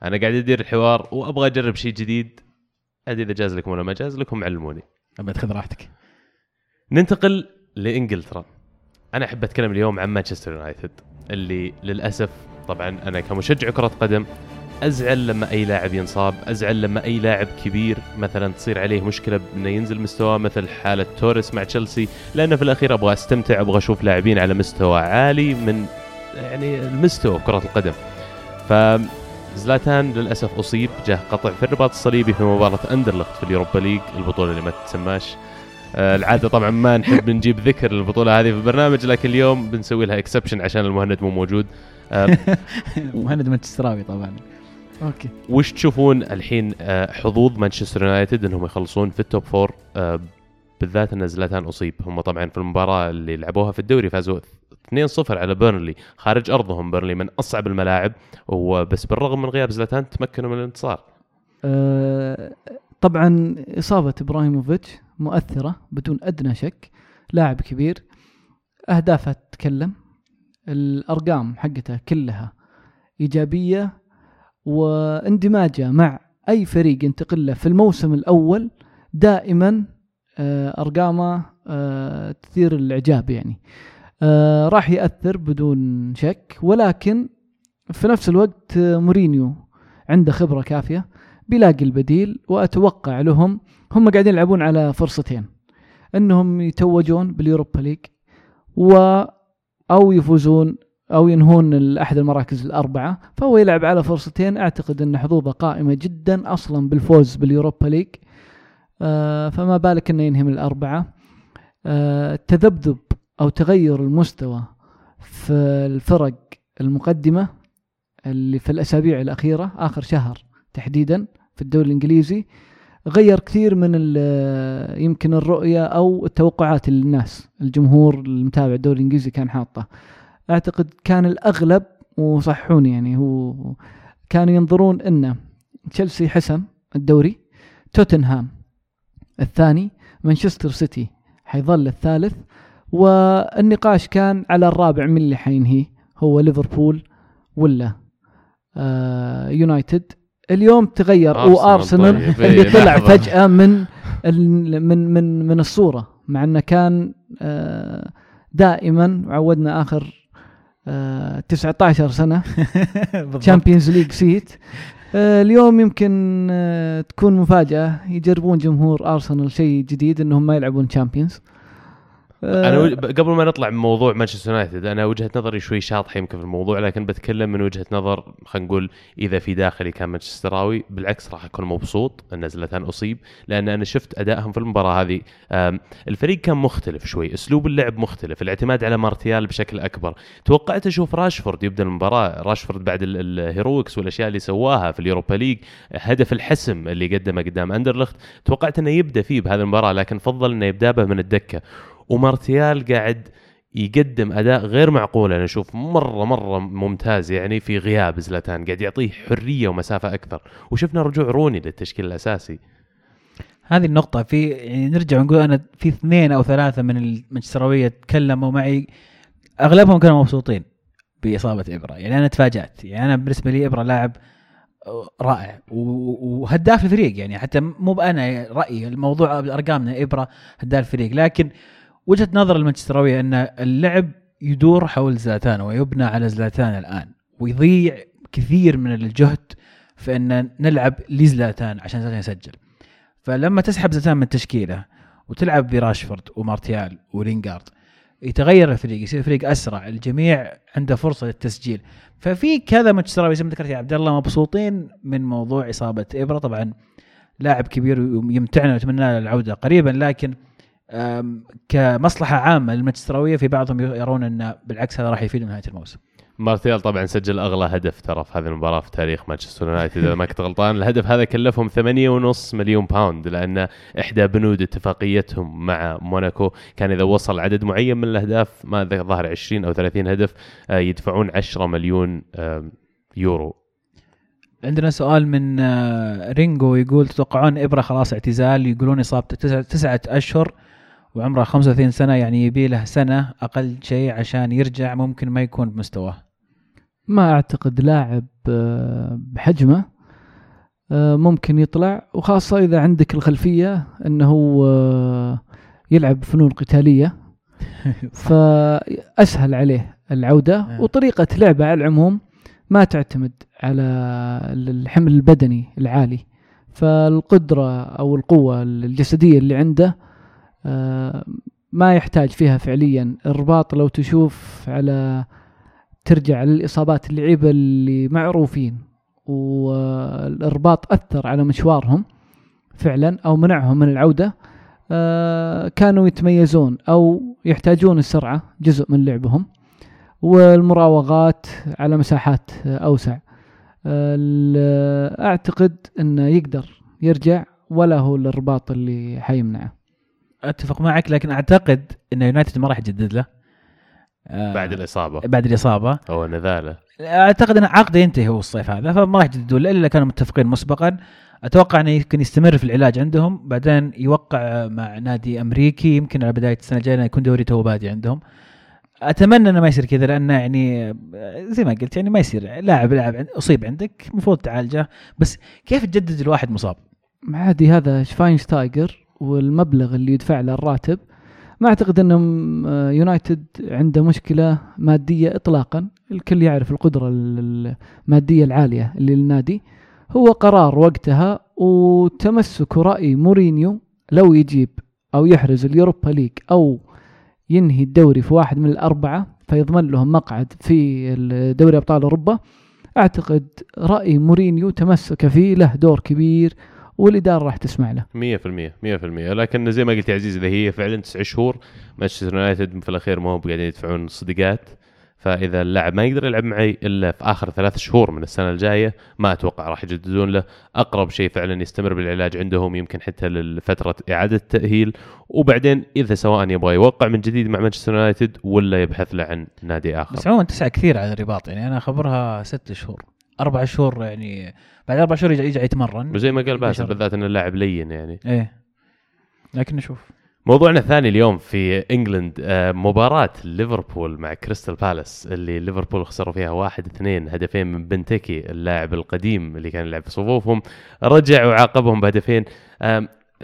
A: أنا قاعد أدير الحوار وأبغى أجرب شيء جديد. أدري إذا جاز لكم ولا ما جاز لكم علموني.
B: ابد خذ راحتك.
A: ننتقل لإنجلترا. أنا أحب أتكلم اليوم عن مانشستر يونايتد. اللي للأسف طبعا أنا كمشجع كرة قدم أزعل لما أي لاعب ينصاب أزعل لما أي لاعب كبير مثلا تصير عليه مشكلة إنه ينزل مستواه مثل حالة توريس مع تشيلسي لأنه في الأخير أبغى أستمتع أبغى أشوف لاعبين على مستوى عالي من يعني المستوى كرة القدم. ف زلاتان للأسف أصيب جاه قطع في الرباط الصليبي في مباراة اندرلخت في اليوروبا ليج البطولة اللي ما تسماش العادة طبعا ما نحب نجيب ذكر البطوله هذه في البرنامج لكن اليوم بنسوي لها exception عشان المهند مو موجود. آه،
B: مهند مانشستراوي طبعا.
C: okay.
A: وش تشوفون الحين آه، حظوظ مانشستر يونايتد إنهم يخلصون في ال top four آه، بالذات إن زلاتان أصيب. هم طبعا في المباراة اللي لعبوها في الدوري فازوا 2-0 على بيرنلي. خارج أرضهم بيرنلي من أصعب الملاعب. وبس بالرغم من غياب زلاتان تمكنوا من الانتصار.
C: آه، طبعا إصابة إبراهيموفيتش. مؤثرة بدون أدنى شك لاعب كبير اهدافه تتكلم الأرقام حقته كلها إيجابية واندماجه مع أي فريق ينتقل له في الموسم الأول دائما آه، أرقامه آه، تثير الإعجاب يعني. آه، راح يأثر بدون شك ولكن في نفس الوقت مورينيو عنده خبرة كافية بيلاقي البديل وأتوقع لهم هم قاعدين يلعبون على فرصتين. إنهم يتوجون باليوروبا ليج و أو يفوزون أو ينهون احد المراكز الأربعة. فهو يلعب على فرصتين. أعتقد أن حظوظه قائمة جدا أصلا بالفوز باليوروبا ليج. آه فما بالك إنه ينهي من الأربعة. آه التذبذب أو تغير المستوى في الفرق المقدمة اللي في الأسابيع الأخيرة آخر شهر تحديدا في الدوري الإنجليزي غير كثير من يمكن الرؤية أو التوقعات اللي الناس الجمهور المتابع الدوري الإنجليزي كان حاطه. أعتقد كان الأغلب وصحوني يعني هو كانوا ينظرون إن تشيلسي حسم الدوري توتنهام الثاني مانشستر سيتي حيظل الثالث والنقاش كان على الرابع من اللي حينهي هو ليفربول ولا آه يونايتد. اليوم تغير
A: أرسنال
C: وأرسنال
A: طيب،
C: اللي
A: إيه،
C: طلع
A: لحظة.
C: فجأة من ال- من من من الصورة مع إنه كان آه دائما عودنا آخر آه 19 سنة. Champions League seat آه، اليوم يمكن آه، تكون مفاجأة يجربون جمهور أرسنال شيء جديد أنهم ما يلعبون تشامبيونز
A: أنا وج- قبل ما نطلع من موضوع مانشستر يونايتد أنا وجهة نظري شوي شاطحة يمكن في الموضوع لكن بتكلم من وجهة نظر خلينا نقول إذا في داخلي كان مانشستراوي بالعكس راح أكون مبسوط إن زلاتان أصيب لأن أنا شفت أدائهم في المباراة هذه الفريق كان مختلف شوي أسلوب اللعب مختلف الاعتماد على مارتيال بشكل أكبر. توقعت أشوف راشفورد يبدأ المباراة راشفورد بعد ال- ال heroics والأشياء اللي سواها في اليوروبا ليج هدف الحسم اللي قدمه قدام أندرلخت توقعت إنه يبدأ فيه بهذه المباراة لكن فضل إنه يبدأ به من الدكة. ومارتيال قاعد يقدم أداء غير معقول أنا أشوف مرة مرة ممتاز يعني في غياب زلاتان قاعد يعطيه حرية ومسافة أكثر. وشفنا رجوع روني للتشكيل الأساسي.
B: هذه النقطة في يعني نرجع ونقول أنا في اثنين أو ثلاثة من المانشستراوية تكلموا معي أغلبهم كانوا مبسوطين بإصابة إبرة. يعني أنا تفاجأت. يعني أنا بالنسبة لي إبرة لاعب رائع وهداف الفريق. يعني حتى مو بأنا رأيي الموضوع بأرقامنا إبرة هداف الفريق. لكن وجهة نظر المانشستراوية أن اللعب يدور حول زلاتان ويبنى على زلاتان الآن ويضيع كثير من الجهد في أن نلعب لزلاتان عشان زلاتان يسجل. فلما تسحب زلاتان من التشكيله وتلعب براشفورد ومارتيال ولينجارد يتغير الفريق يصير فريق أسرع الجميع عنده فرصة للتسجيل. ففي كذا مانشستراوي زي ما ذكرت يا عبد الله مبسوطين من موضوع إصابة إبرة. طبعا لاعب كبير ويمتعنا ونتمنى له العودة قريبا لكن كمصلحة عامة للمانشستراويه في بعضهم يرون أن بالعكس هذا راح يفيد نهاية الموسم.
A: مارتيال طبعا سجل أغلى هدف ترى في هذه المباراة في تاريخ مانشستر يونايتد إذا ما كنت غلطان. الهدف هذا كلفهم 8.5 مليون pound لأن إحدى بنود اتفاقيتهم مع موناكو كان إذا وصل عدد معين من الأهداف الظاهر 20 أو 30 هدف آه، يدفعون 10 مليون يورو.
B: عندنا سؤال من آه، رينجو يقول تتوقعون إبرا خلاص اعتزال؟ يقولون اصابته تسعة, تسعة أشهر. وعمره 35 سنة يعني يبي له سنة أقل شيء عشان يرجع ممكن ما يكون بمستواه
C: ما أعتقد لاعب آه، بحجمه آه، ممكن يطلع وخاصة إذا عندك الخلفية أنه آه، يلعب فنون قتالية. فأسهل عليه العودة
B: آه.
C: وطريقة لعبه على العموم ما تعتمد على الحمل البدني العالي. فالقدرة أو القوة الجسدية اللي عنده ما يحتاج فيها فعليا. الرباط لو تشوف على ترجع للإصابات اللعيبة اللي معروفين والإرباط أثر على مشوارهم فعلا أو منعهم من العودة آه، كانوا يتميزون أو يحتاجون السرعة جزء من لعبهم والمراوغات على مساحات أوسع. آه، أعتقد أنه يقدر يرجع ولا هو الرباط اللي حيمنعه.
B: أتفق معك لكن أعتقد إن يونايتد ما راح يجدد له. آه،
A: بعد الإصابة.
B: بعد الإصابة.
A: أو نذاله
B: أعتقد إن عقده ينتهي هو الصيف هذا فما راح يجددون له إلا كانوا متفقين مسبقا. أتوقع إنه يمكن يستمر في العلاج عندهم بعدين يوقع مع نادي أمريكي يمكن على بداية السنة الجاية يكون دوري توه بادي عندهم. أتمنى إنه ما يصير كذا لأنه يعني زي ما قلت يعني ما يصير. لاعب لاعب أصيب عندك المفروض تعالجه. بس كيف تجدد الواحد مصاب؟
C: عادي هذا شفاينشتايجر؟ والمبلغ اللي يدفع له الراتب ما أعتقد ان م- يونايتد عنده مشكلة مادية اطلاقا. الكل يعرف القدرة ال- المادية العالية اللي للنادي. هو قرار وقتها وتمسك رأي مورينيو لو يجيب أو يحرز اليوروبا ليج أو ينهي الدوري في واحد من الأربعة فيضمن لهم مقعد في دوري أبطال أوروبا. أعتقد رأي مورينيو تمسك فيه له دور كبير والإدارة راح تسمع له.
A: 100% 100% لكن زي ما قلت يا عزيز إذا هي فعلا تسع شهور مانشستر يونايتد في الأخير ما هو قاعدين يدفعون صدقات. فإذا اللاعب ما يقدر يلعب معي إلا في آخر ثلاث شهور من السنة الجاية ما أتوقع راح يجددون له. أقرب شيء فعلا يستمر بالعلاج عندهم يمكن حتى لفترة إعادة تاهيل وبعدين إذا سواء يبغى يوقع من جديد مع مانشستر يونايتد ولا يبحث له عن نادي آخر.
B: بس عموما تسعة كثير على الرباط يعني أنا خبرها ست شهور. أربع شهور يعني بعد أربع شهور يرجع يرجع يتمرن.
A: وزي ما قال باسل. بالذات ان اللاعب لين يعني.
B: إيه. لكن نشوف.
A: موضوعنا الثاني اليوم في England آه، مباراة ليفربول مع كريستال بالاس اللي ليفربول خسروا فيها واحد اثنين هدفين من بنتكي اللاعب القديم اللي كان يلعب في صفوفهم رجع وعاقبهم بهدفين.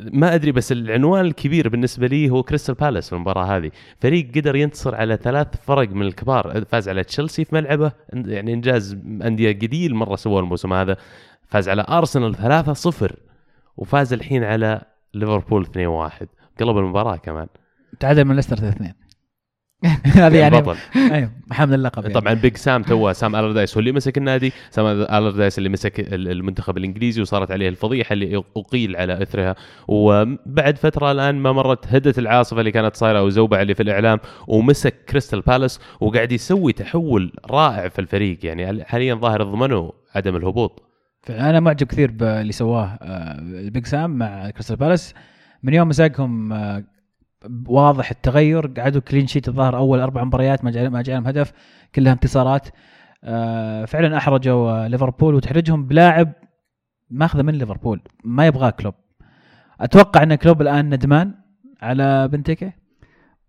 A: ما أدري بس العنوان الكبير بالنسبة لي هو كريستال بالاس في المباراة هذه. فريق قدر ينتصر على ثلاث فرق من الكبار. فاز على تشيلسي في ملعبه يعني إنجاز أندية قليل مرة سووه الموسم هذا. فاز على ارسنال 3-0 وفاز الحين على ليفربول 2-1 قلب المباراة كمان.
B: تعادل من ليستر 2 هذه يعني
A: بطل
B: أيوه حامل اللقب يعني.
A: طبعا Big Sam تو سام ألاردايس هو اللي مسك النادي سام ألاردايس اللي مسك ال- المنتخب الإنجليزي وصارت عليه الفضيحة اللي أقيل على إثرها. وبعد فترة الآن ما مرت هدت العاصفة اللي كانت صايرة أو اللي في الإعلام ومسك كريستال بالاس وقاعد يسوي تحول رائع في الفريق. يعني حاليا ظاهر ضمنوا عدم الهبوط.
B: أنا معجب كثير باللي سواه آه، ال Big Sam مع كريستال بالاس من يوم مسكهم آه، واضح التغير. قعدوا clean sheet الظاهر أول أربع مباريات ما جا- ما جاء هدف كلها انتصارات. آه، فعلا أحرجوا آه، ليفربول وتحرجهم بلاعب ماخذه من ليفربول ما يبغاه كلوب. أتوقع إن كلوب الآن ندمان على بنتيكي؟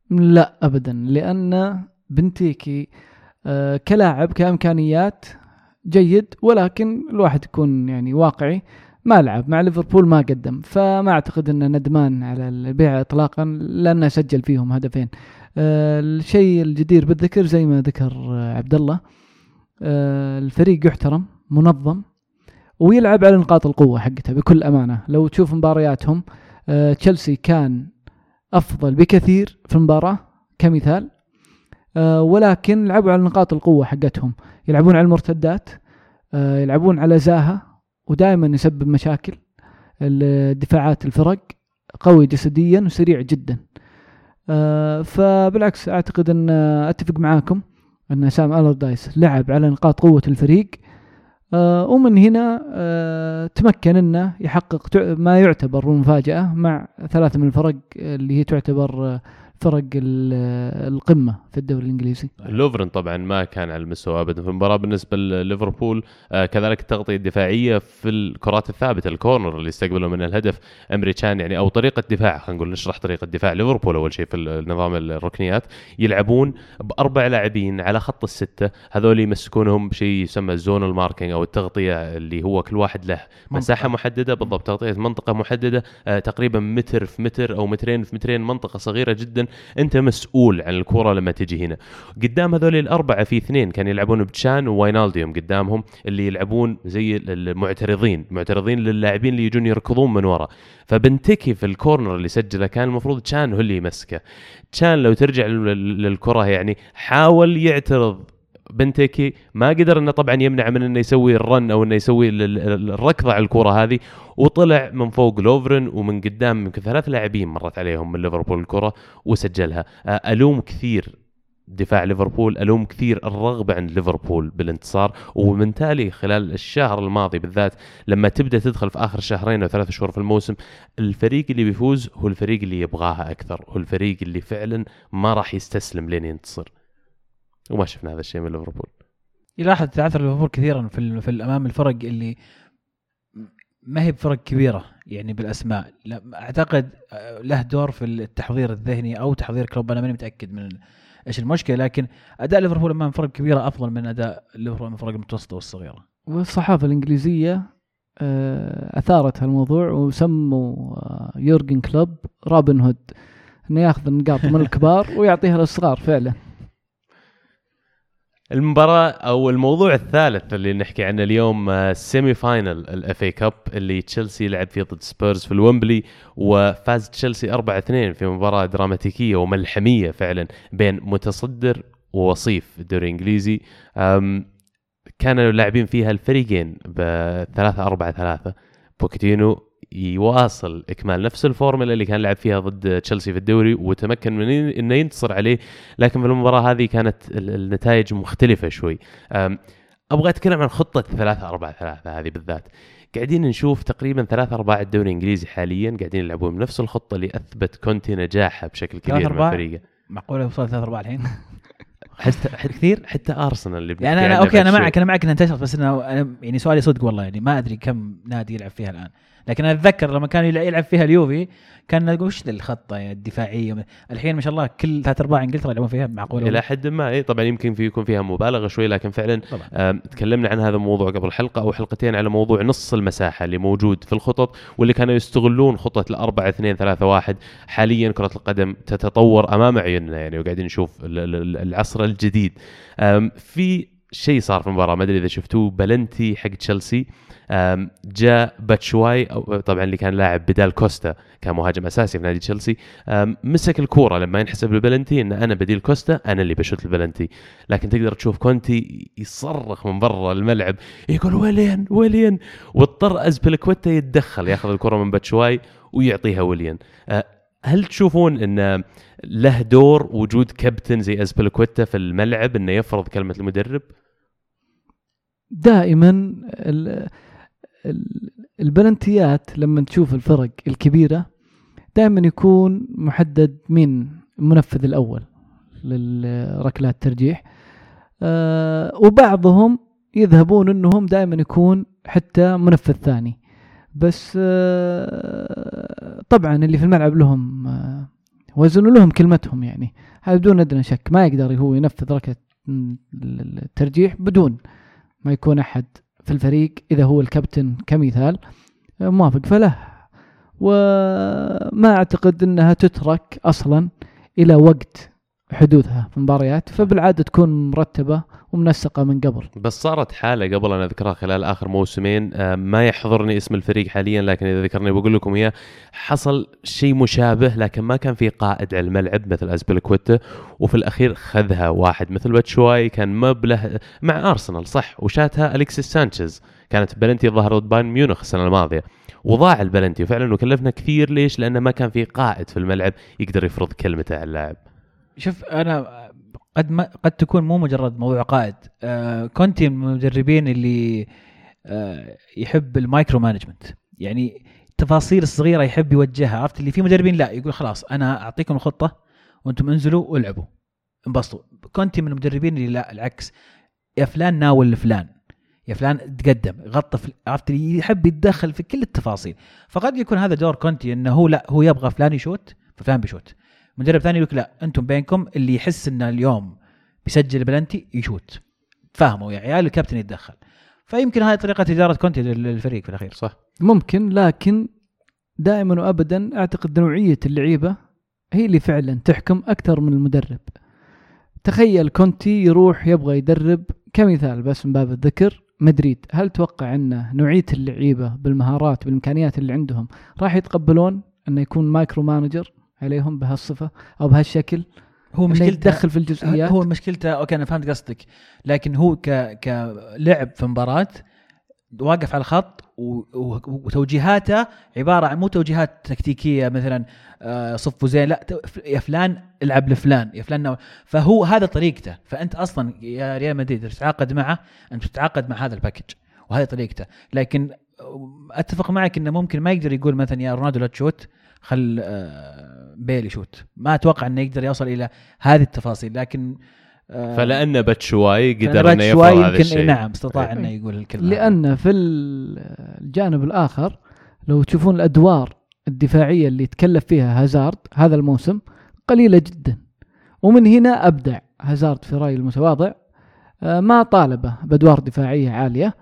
C: لا ابدا لأن بنتيكي آه، كلاعب كإمكانيات جيد ولكن الواحد يكون يعني واقعي. ما لعب مع ليفربول ما قدم. فما أعتقد إنه ندمان على البيع اطلاقا لأنه سجل فيهم هدفين. آه، الشيء الجدير بالذكر زي ما ذكر عبد الله آه، الفريق يحترم منظم ويلعب على نقاط القوة حقته بكل أمانة. لو تشوف مبارياتهم آه، تشيلسي كان أفضل بكثير في المباراة كمثال ولكن لعبوا على نقاط القوة حقتهم. يلعبون على المرتدات يلعبون على زاها ودائما يسبب مشاكل. الدفاعات الفرق قوي جسديا وسريع جدا. آه، فبالعكس أعتقد أن أتفق معاكم أن سام ألردايس لعب على نقاط قوة الفريق. آه، ومن هنا آه، تمكن أنه يحقق ما يعتبر مفاجأة مع ثلاثة من الفرق اللي هي تعتبر فرق ال- القمة في الدوري الإنجليزي.
A: لوفرن طبعا ما كان على المستوى ابدا في المباراة. بالنسبة لليفربول آه كذلك التغطية الدفاعية في الكرات الثابتة الكورنر اللي استقبلوا من الهدف أمري كان يعني أو طريقة دفاع خلينا نقول نشرح طريقة دفاع ليفربول أول شيء في نظام الركنيات. يلعبون بأربع لاعبين على خط الستة هذول يمسكونهم بشيء يسمى ال zone ال marking أو التغطية اللي هو كل واحد له مساحة محددة. بالضبط تغطية منطقة محددة آه تقريبا متر في متر أو مترين في مترين منطقة صغيرة جدا. أنت مسؤول عن الكرة لما تجي هنا. قدام هذول الأربعة في اثنين كانوا يلعبون تشان وواينالديوم قدامهم اللي يلعبون زي المعترضين معترضين للاعبين اللي يجون يركضون من ورا. فبنتيكي في ال corner اللي سجله كان المفروض تشان هو اللي يمسكه. تشان لو ترجع لل- للكرة يعني حاول يعترض بنتكي ما قدر إنه طبعا يمنع من إنه يسوي الرن أو إنه يسوي ال- ال- الركضة على الكرة هذه وطلع من فوق لوفرن ومن قدام يمكن ثلاث لاعبين مرت عليهم من ليفربول الكرة وسجلها. آه، ألوم كثير دفاع ليفربول ألوم كثير الرغبة عند ليفربول بالانتصار ومن تالي خلال الشهر الماضي بالذات لما تبدأ تدخل في آخر شهرين أو ثلاث شهور في الموسم الفريق اللي بيفوز هو الفريق اللي يبغاها أكثر هو الفريق اللي فعلا ما راح يستسلم لين ينتصر. وما شفنا هذا الشيء من ليفربول.
B: يلاحظ تعثر ليفربول كثيرا في في الأمام الفرق اللي ما هي بفرق كبيرة يعني بالأسماء. لا أعتقد آه، له دور في التحضير الذهني أو تحضير كلوب. أنا ماني متأكد من إيش المشكلة لكن أداء ليفربول أمام فرق كبيرة أفضل من أداء ليفربول أمام الفرق المتوسطة والصغيرة.
C: والصحافة الإنجليزية آه، أثارت هالموضوع وسموا آه، يورجن كلوب رابن هود. إنه ياخذ النقاط من الكبار ويعطيها للصغار فعلا.
A: المباراة أو الموضوع الثالث اللي نحكي عنه اليوم آه، semi final ال FA Cup اللي تشيلسي لعب فيه ضد سبيرز في الومبلي وفاز تشيلسي 4-2 في مباراة دراماتيكية وملحمية فعلا بين متصدر ووصيف الدوري الإنجليزي. أم، كانوا لاعبين فيها الفريقين ب 3 4 3 بوكيتينو يواصل إكمال نفس الفورمولا اللي كان لعب فيها ضد تشيلسي في الدوري وتمكن من إنه ينتصر عليه لكن في المباراة هذه كانت ال- النتائج مختلفة شوي. أبغى أتكلم عن خطة 3 4 3 هذه بالذات. قاعدين نشوف تقريبا ثلاث ارباع الدوري الإنجليزي حاليا قاعدين يلعبون بنفس الخطة اللي أثبت كونتي نجاحها بشكل كبير
B: مع
A: فريقه.
B: معقولة وصلت ثلاث ارباع الحين؟
A: حتى
B: كثير؟
A: حتى أرسنال اللي
B: يعني أنا أوكي
A: أنا
B: معك. أنا معك انها انتشرت بس إنه أنا يعني سؤالي صدق والله يعني ما أدري كم نادي يلعب فيها الآن. لكن أنا أتذكر لما كان يلع- يلعب فيها اليوفي كان نقول وش الخطة الدفاعية؟ الحين ما شاء الله كل ثلاث أرباع إنجلترا يلعبون فيها معقولة.
A: إلى حد ما اي طبعا يمكن في يكون فيها مبالغة شوي لكن فعلا تكلمنا عن هذا الموضوع قبل حلقة أو حلقتين على موضوع نص المساحة اللي موجود في الخطط واللي كانوا يستغلون خطة الأربعة اثنين ثلاثة واحد. حاليا كرة القدم تتطور أمام عيوننا يعني وقاعدين نشوف ال- ال- العصر الجديد. في شيء صار في المباراة ما أدري إذا شفتوه بلنتي حق تشيلسي. جاء باتشواي طبعا اللي كان لاعب بدال كوستا كان مهاجم أساسي في نادي تشيلسي. مسك الكورة لما ينحسب البلنتي إن أنا بديل كوستا أنا اللي بشوت البلنتي لكن تقدر تشوف كونتي يصرخ من برا الملعب يقول ويليان ويليان. واضطر ازبلكويتا يتدخل ياخذ الكره من باتشواي ويعطيها ويليان. آه، هل تشوفون إن له دور وجود كابتن زي ازبلكويتا في الملعب إنه يفرض كلمة المدرب؟
C: دائما البلنتيات لما تشوف الفرق الكبيرة دائما يكون محدد مين المنفذ الأول للركلات الترجيح. آه، وبعضهم يذهبون إنهم دائما يكون حتى منفذ ثاني. بس آه، طبعا اللي في الملعب لهم آه، وزن لهم كلمتهم يعني. هذا بدون أدنى شك. ما يقدر هو ينفذ ركلة الترجيح بدون ما يكون أحد في الفريق إذا هو الكابتن كمثال آه، موافق. فله. وما أعتقد إنها تترك أصلا إلى وقت حدوثها في المباريات فبالعادة تكون مرتبة ومنسقة من قبل.
A: بس صارت حالة قبل أنا أذكرها خلال آخر موسمين آه، ما يحضرني اسم الفريق حاليا لكن إذا ذكرني بقول لكم إياه حصل شيء مشابه لكن ما كان في قائد على الملعب مثل ازبلكويتا وفي الأخير خذها واحد مثل باتشواي كان مبله مع أرسنال صح؟ وشاتها الكسيس سانشيز. كانت بلنتي ظهر ضد بايرن ميونخ السنة الماضية. وضاع البلنتي وفعلا وكلفنا كثير. ليش؟ لأنه ما كان في قائد في الملعب يقدر يفرض كلمته على اللاعب.
B: شوف أنا قد ما قد تكون مو مجرد موضوع قائد. آه كونتي من المدربين اللي آه يحب ال micro management. يعني التفاصيل الصغيره يحب يوجهها عرفت؟ اللي في مدربين لا يقول خلاص أنا أعطيكم الخطة وأنتم انزلوا والعبوا. انبسطوا. كونتي من المدربين اللي لا العكس. يا فلان ناول لفلان يا فلان تقدم غطى عرفت؟ يحب يتدخل في كل التفاصيل. فقد يكون هذا دور كونتي إنه هو لا هو يبغى فلان يشوت ففلان بيشوت. مدرب ثاني يقول لا أنتم بينكم اللي يحس إن اليوم بيسجل بلنتي يشوت. تفاهموا يا عيال؟ الكابتن يتدخل. فيمكن هذه طريقة إدارة كونتي للفريق في الأخير.
A: صح.
C: ممكن لكن دائما وابدا أعتقد نوعية اللعيبة هي اللي فعلا تحكم أكثر من المدرب. تخيل كونتي يروح يبغى يدرب كمثال بس من باب الذكر ريال مدريد. هل توقع أن نوعية اللعيبة بالمهارات بالإمكانيات اللي عندهم راح يتقبلون انه يكون micro manager عليهم بهالصفة أو بهالشكل.
B: هو مشكلته
C: يتدخل في الجزئيات.
B: هو مشكلته okay أنا فهمت قصدك. لكن هو ك كلعب في مباراة واقف على الخط وتوجيهاته عبارة عن مو توجيهات تكتيكية مثلا آه، صفوا زين لا يا فلان العب لفلان يا فلان فهو هذا طريقته. فأنت أصلا يا ريال مدريد تتعاقد معه أنت تتعاقد مع هذا ال package وهذه طريقته. لكن أتفق معك إنه ممكن ما يقدر يقول مثلا يا رونالدو لا تشوت خل آه، بيل يشوت ما أتوقع إنه يقدر يوصل إلى هذه التفاصيل لكن آه،
A: فلأن باتشواي قدر
B: إنه
A: يفرض هذا الشيء
B: نعم استطاع. إنه يقول الكلمة هذه.
C: لأن في ال- الجانب الآخر لو تشوفون الأدوار الدفاعية اللي تكلف فيها هازارد هذا الموسم قليلة جدا ومن هنا أبدع هازارد في رايي المتواضع آه، ما طالبه بأدوار دفاعية عالية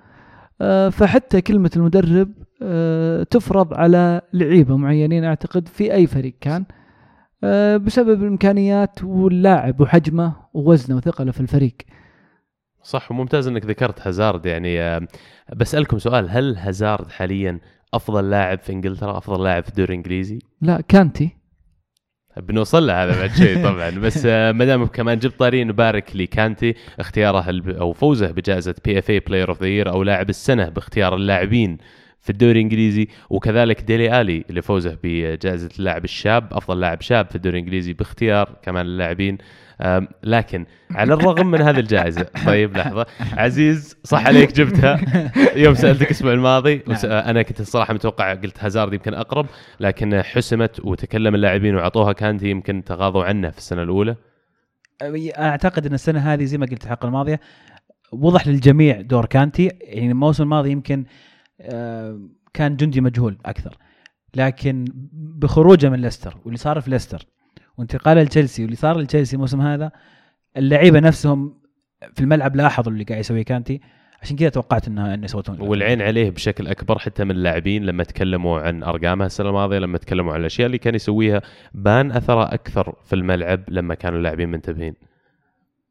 C: آه، فحتى كلمة المدرب تفرض على لعيبة معينين أعتقد في أي فريق كان بسبب الإمكانيات واللاعب وحجمه ووزنه وثقله في الفريق.
A: صح وممتاز إنك ذكرت هازارد يعني آه، بسألكم سؤال هل هازارد حاليا أفضل لاعب في إنجلترا أفضل لاعب في الدوري الإنجليزي؟
C: لا كانتي.
A: بنوصل له هذا بعد شيء طبعا. بس آه، ما دام كمان جبت طاري نبارك لكانتي اختياره أو فوزه بجائزة PFA Player of the Year أو لاعب السنة باختيار اللاعبين في الدوري الإنجليزي وكذلك ديلي آلي لفوزه بجائزة اللاعب الشاب أفضل لاعب شاب في الدوري الإنجليزي باختيار كمان اللاعبين. لكن على الرغم من هذه الجائزة طيب لحظة. عزيز صح عليك جبتها. يوم سألتك الأسبوع الماضي وس... أنا كنت الصراحة متوقع قلت هازارد يمكن أقرب لكن حسمت وتكلم اللاعبين وعطوها كانتي يمكن تغاضوا عنه في السنة
B: الأولى. أعتقد إن السنة هذه زي ما قلت الحلقة الماضية وضح للجميع دور كانتي. يعني الموسم الماضي يمكن آه، كان جندي مجهول أكثر. لكن بخروجه من ليستر واللي صار في ليستر وانتقاله لتشيلسي واللي صار لتشيلسي الموسم هذا اللعيبة نفسهم في الملعب لاحظوا اللي قاعد يسويه كانتي. عشان كذا توقعت انه إنه له.
A: والعين عليه بشكل أكبر حتى من اللاعبين لما تكلموا عن أرقامه السنة الماضية لما تكلموا عن الأشياء اللي كان يسويها بان أثره أكثر في الملعب لما كانوا اللاعبين منتبهين.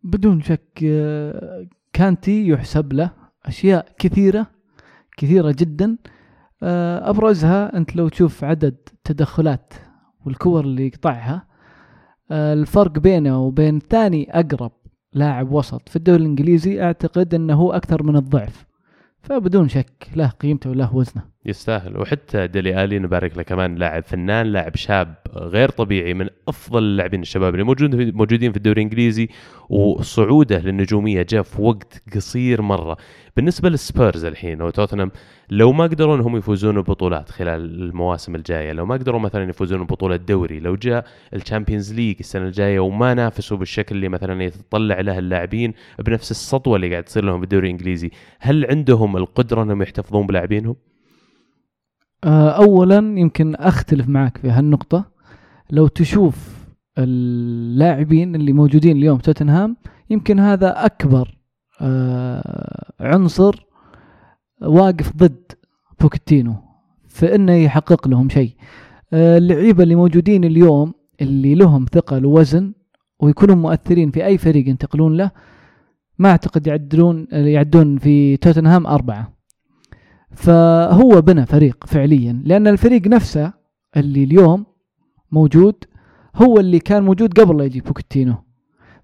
C: بدون شك آه، كانتي يحسب له أشياء كثيرة كثيرة جدا. آه، أبرزها أنت لو تشوف عدد تدخلات والكور اللي يقطعها. آه، الفرق بينه وبين ثاني أقرب لاعب وسط في الدوري الإنجليزي أعتقد أنه هو أكثر من الضعف فبدون شك له قيمته وله وزنه.
A: يستاهل. وحتى ديلي آلي نبارك له كمان لاعب فنان لاعب شاب غير طبيعي من أفضل اللاعبين الشباب اللي موجودين في موجودين في الدوري الإنجليزي وصعوده للنجومية جاء في وقت قصير مرة. بالنسبة للسبيرز الحين وتوتنهام لو ما قدروا انهم يفوزون ببطولات خلال المواسم الجاية لو ما قدروا مثلا يفوزون ببطولة دوري لو جاء ال Champions League السنة الجاية وما نافسوا بالشكل اللي مثلا يتطلع له اللاعبين بنفس السطوة اللي قاعد تصير لهم بالدوري الإنجليزي هل عندهم القدرة أنهم يحتفظون بلاعبينهم؟
C: اولا يمكن أختلف معك في هالنقطة. لو تشوف اللاعبين اللي موجودين اليوم في توتنهام يمكن هذا أكبر آه، عنصر واقف ضد بوكيتينو في إنه يحقق لهم شيء. آه، اللعيبة اللي موجودين اليوم اللي لهم ثقل ووزن ويكونوا مؤثرين في أي فريق ينتقلون له ما أعتقد يعدلون يعدون في توتنهام أربعة. فهو بنى فريق فعليا لأن الفريق نفسه اللي اليوم موجود هو اللي كان موجود قبل لا يجي بوكيتينو.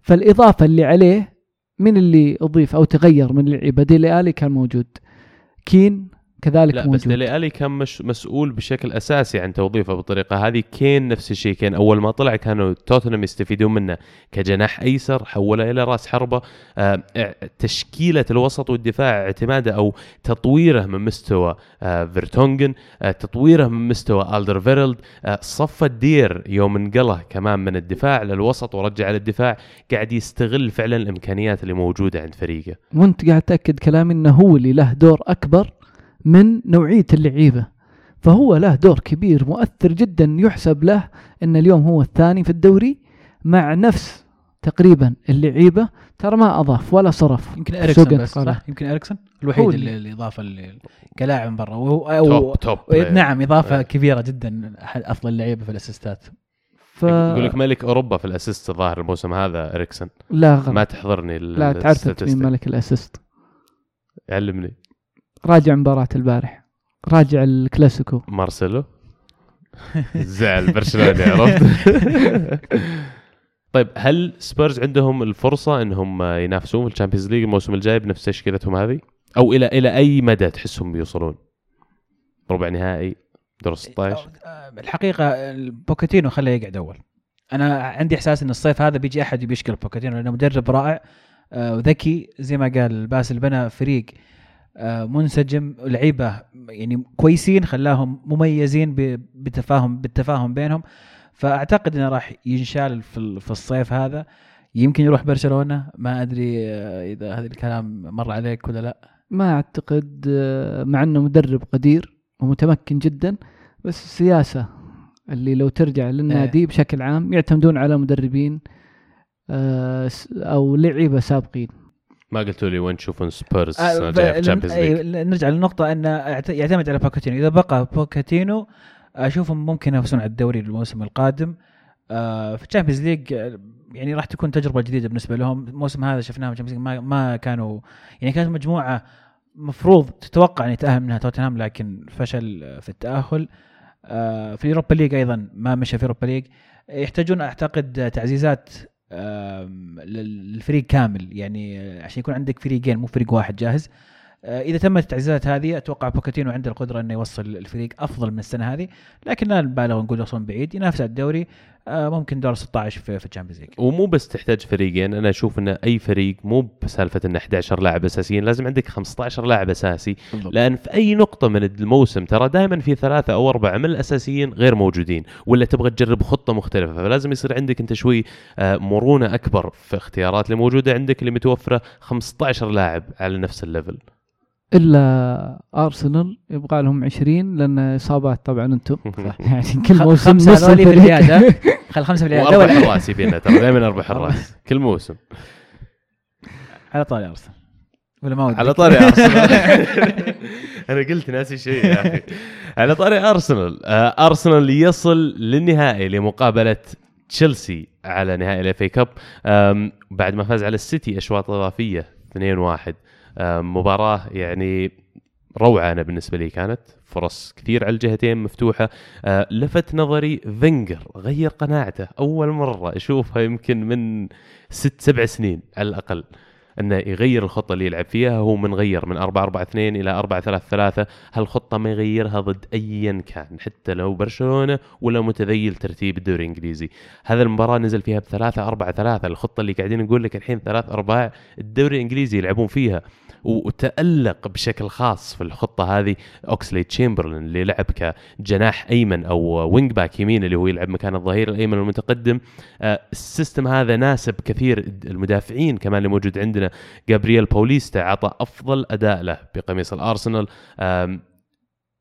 C: فالإضافة اللي عليه من اللي أضيف أو تغير من اللعيبه ديلي آلي كان موجود. كين كذلك
A: لا
C: موجود
A: بس ديلي آلي كان مش مسؤول بشكل أساسي عن توظيفه بالطريقة هذه. كين نفس الشيء. كين أول ما طلع كانوا توتنهام يستفيدون منه كجناح أيسر حوله إلى راس حربة. آه، تشكيلة الوسط والدفاع اعتماده أو تطويره من مستوى آه، فيرتونجن آه، تطويره من مستوى ألدرفيرلد صف الدير يوم انقله كمان من الدفاع للوسط ورجع للدفاع قاعد يستغل فعلا الإمكانيات اللي موجودة عند فريقه.
C: وانت قاعد تأكد كلامي إنه هو اللي له دور أكبر من نوعية اللعيبة فهو له دور كبير مؤثر جدا يحسب له إن اليوم هو الثاني في الدوري مع نفس تقريبا اللعيبة ترى ما أضاف ولا صرف.
B: يمكن اريكسون بس. صح؟ يمكن اريكسون الوحيد
C: هو
B: اللي,
C: اللي-
B: اللي إضافة اللي كلاعب من برا. وهو
A: توب
B: أو-
A: top
B: نعم إضافة
A: إيه.
B: كبيرة جدا أحد أفضل اللعيبة في الأسيستات.
C: ف
A: يقول لك ملك أوروبا في ال assist الظاهر الموسم هذا إريكسن.
C: لا غلط.
A: ما تحضرني
C: لا تعرف مين. ملك ال assist.
A: علمني
C: راجع مباراة البارح. راجع الكلاسيكو.
A: مارسيلو. زعل برشلوني عرفت؟ طيب هل سبيرز عندهم الفرصة إنهم ينافسون في ال Champions League الموسم الجاي بنفس تشكيلتهم هذه؟ أو إلى إلى أي مدى تحسهم بيوصلون؟ ربع نهائي دور 16
B: آه، الحقيقة بوكيتينو خليه يقعد أول. أنا عندي إحساس إن الصيف هذا بيجي أحد بيشكل بوكيتينو لأنه مدرب رائع آه، وذكي زي ما قال باسل بنى فريق منسجم لعيبة يعني كويسين خلاهم مميزين بتفاهم بالتفاهم بينهم. فأعتقد إنه راح ينشال في ال- في الصيف هذا. يمكن يروح برشلونة. ما أدري آه، إذا هذا الكلام مر عليك ولا لا.
C: ما أعتقد آه، مع إنه مدرب قدير ومتمكن جدا بس السياسة اللي لو ترجع للنادي بشكل عام يعتمدون على مدربين آه، أو لعيبة سابقين.
A: ما قلتوا لي وين تشوفون سبيرز
B: آه،؟ نرجع للنقطة يعت- يعتمد على بوكاتينو. إذا بقى بوكاتينو أشوفهم ممكن ينافسون على الدوري الموسم القادم. آه، في ال Champions League يعني راح تكون تجربة جديدة بالنسبة لهم. الموسم هذا ليج ما, ما كانوا يعني كانت مجموعة مفروض تتوقع أن يتأهل منها توتنهام لكن فشل في التأهل. آه، في ال Europa League أيضا ما مشى في ال Europa League يحتاجون أعتقد تعزيزات للفريق كامل. يعني عشان يكون عندك فريقين مو فريق واحد جاهز؟ إذا تمت التعزيزات هذه أتوقع بوكاتينو عنده القدرة إنه يوصل الفريق أفضل من السنة هذه. لكن لا نبالغ نقول يوصلون بعيد. ينافس على الدوري آه، ممكن دور 16 في في ال Champions League.
A: ومو بس تحتاج فريقين. أنا أشوف إن أي فريق مو بسالفة انه 11 لاعب أساسيين لازم عندك 15 لاعب أساسي. لأن في أي نقطة من الموسم ترى دائما في ثلاثة أو أربعة من الأساسيين غير موجودين ولا تبغى تجرب خطة مختلفة. فلازم يصير عندك أنت شوي آه، مرونة أكبر في اختيارات اللي موجودة عندك اللي متوفرة 15 لاعب على نفس ال
C: level. إلا أرسنال يبغى لهم 20 لأن إصابات طبعا أنتم. يعني كل موسم
B: خمسة
C: نص
B: هذولي في. العياده خل خمسة في العياده
A: واربع حراس يبينا ترى دائما أربع حراس كل موسم.
B: على طاري أرسنال. ولا ما ودك؟
A: على طاري أرسنال. أنا قلت ناسي شيء يا أخي. على طاري أرسنال. آه، أرسنال يصل للنهائي لمقابلة تشيلسي على نهائي الإف اي كاب. بعد ما فاز على السيتي أشواط إضافية 2-1 آم، مباراة يعني روعة أنا بالنسبة لي كانت. فرص كثير على الجهتين مفتوحة. آه، لفت نظري فينجر غير قناعته. أول مرة أشوفها يمكن من ست سبع سنين على الأقل أنه يغير الخطة اللي يلعب فيها. هو من غير من 4 4 2 إلى 4 3 3 هالخطة ما يغيرها ضد ايا كان حتى لو برشلونة ولا متذيل ترتيب الدوري الإنجليزي. هذا المباراة نزل فيها بثلاثة أربعة ثلاثة. الخطة اللي قاعدين نقول لك الحين ثلاث أرباع الدوري الإنجليزي يلعبون فيها. وتألق بشكل خاص في الخطة هذه أوكسلي تشامبرلين اللي لعب كجناح أيمن أو wing back يمين اللي هو يلعب مكان الظهير الأيمن المتقدم. آه، ال system هذا ناسب كثير المدافعين كمان اللي موجود عندنا. جابرييل باوليستا عطى أفضل أداء له بقميص الأرسنال.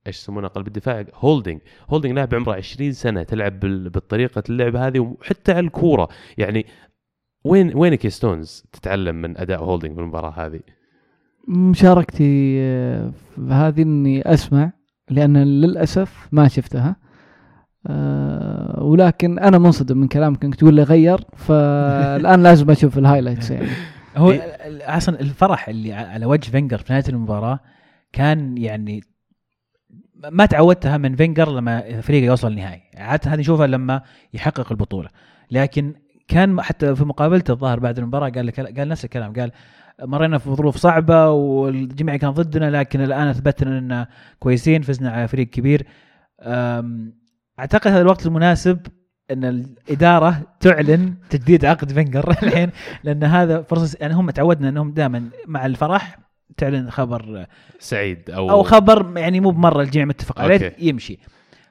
A: إيش يسمونه قلب الدفاع؟ هولدنج هولدنج لاعب عمره 20 سنة تلعب بال- بالطريقة اللعب هذه وحتى على الكورة. يعني وين وينك يا ستونز تتعلم من أداء هولدنج بالمباراة هذه؟
C: مشاركتي آه، في هذه إني أسمع لأن للأسف ما شفتها. آه، ولكن أنا منصدم من كلامك إنك تقول لي غير فالآن لازم أشوف ال highlights يعني.
B: هو
A: إيه.
B: أصلا الفرح اللي على وجه فينجر في نهاية المباراة كان يعني ما تعودتها من فينجر لما فريقه يوصل النهائي. عادة هذه نشوفها لما يحقق البطولة. لكن كان حتى في مقابلته الظاهر بعد المباراة قال لك قال نفس الكلام. قال مرينا في ظروف صعبة والجميع كان ضدنا لكن الآن أثبتنا إن كويسين فزنا على فريق كبير أعتقد هذا الوقت المناسب إن الإدارة تعلن تجديد عقد فينجر الحين لأن هذا فرصة يعني هم تعودنا إنهم دائما مع الفرح تعلن خبر
A: سعيد أو
B: أو خبر يعني مو بمرة الجميع متفق عليه. يمشي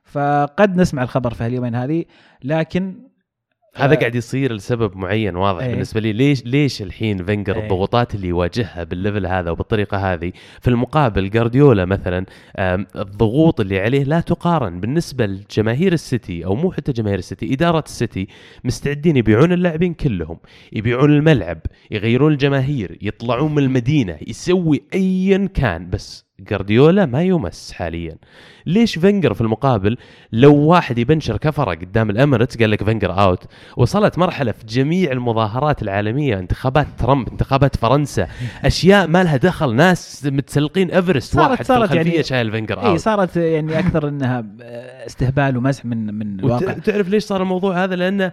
B: فقد نسمع الخبر في هاليومين هذه لكن
A: هذا قاعد يصير لسبب معين واضح
B: إيه.
A: بالنسبة لي ليش ليش الحين فينجر
B: إيه.
A: الضغوطات اللي يواجهها بال level هذا وبالطريقة هذه في المقابل جارديولا مثلا الضغوط اللي عليه لا تقارن بالنسبة لجماهير السيتي أو مو حتى جماهير السيتي إدارة السيتي مستعدين يبيعون اللاعبين كلهم يبيعون الملعب يغيرون الجماهير يطلعون من المدينة يسوي ايا كان بس جارديولا ما يمس حاليا. ليش فينجر في المقابل لو واحد يبنشر كفرة قدام الاميرتس قال لك فينجر out وصلت مرحلة في جميع المظاهرات العالمية انتخابات ترامب انتخابات فرنسا أشياء ما لها دخل ناس متسلقين ايفرست
B: صارت-
A: واحد
B: صارت
A: في
B: يعني-
A: شايل فينجر
B: إي
A: out
B: صارت يعني أكثر إنها استهبال ومزح من من الواقع.
A: وتعرف ليش صار الموضوع هذا؟ لأنه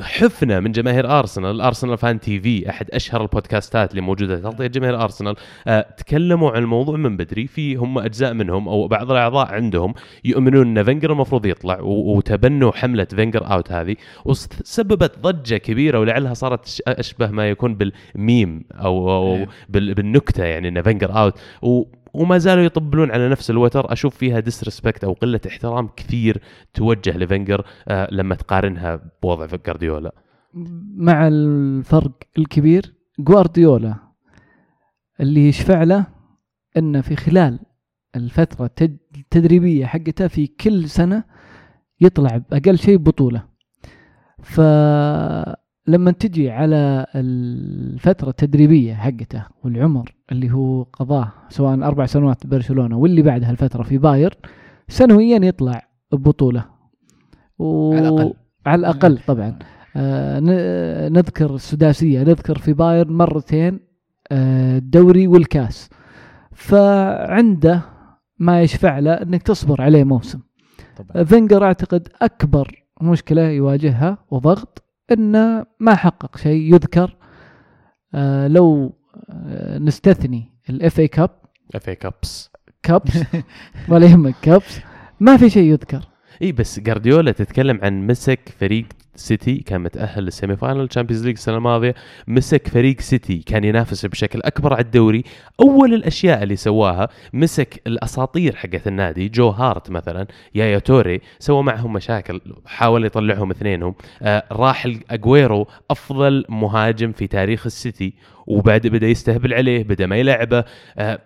A: حفنة من جماهير ارسنال ارسنال Fan TV أحد أشهر ال podcastات اللي موجودة تغطيه جماهير ارسنال آه تكلموا عن الموضوع من بدري في هم أجزاء منهم أو بعض الأعضاء عندهم يؤمنون إن فينجر المفروض يطلع وتبنوا حملة فينجر out هذه. وسببت ضجة كبيرة ولعلها صارت أشبه ما يكون بالميم أو, أو
B: إيه.
A: بال- بالنكتة يعني إن فينجر out. و وما زالوا يطبلون على نفس الوتر. أشوف فيها disrespect أو قلة احترام كثير توجه لفينجر آه لما تقارنها بوضع جارديولا
C: مع الفرق الكبير جوارديولا اللي يشفع له انه في خلال الفترة التد- التدريبية حقته في كل سنة يطلع بأقل شيء بطولة. فلما تجي على الفترة التدريبية حقته والعمر اللي هو قضاه سواء أربع سنوات ببرشلونة واللي بعدها الفترة في باير سنويا يطلع ببطولة. و...
B: على الأقل.
C: على الأقل طبعا. آه، نذكر السداسية نذكر في بايرن مرتين آه، الدوري والكاس. فعنده ما يشفع له إنك تصبر عليه موسم.
B: طبعا.
C: فينجر أعتقد أكبر مشكلة يواجهها وضغط إنه ما حقق شيء يذكر آه، لو آه، نستثني ال FA
A: Cup FA Cups
C: Cups ولا يهمك Cups ما في شيء يذكر.
A: إي بس جارديولا تتكلم عن مسك فريق سيتي كان متأهل لل semi-final Champions League السنة الماضية مسك فريق سيتي كان ينافس بشكل أكبر على الدوري. أول الأشياء اللي سواها مسك الأساطير حقت النادي جو هارت مثلا يايا توري سوى معهم مشاكل حاول يطلعهم اثنينهم. آه راح اجويرو أفضل مهاجم في تاريخ السيتي وبعد بدا يستهبل عليه بدا ما يلعبه. آه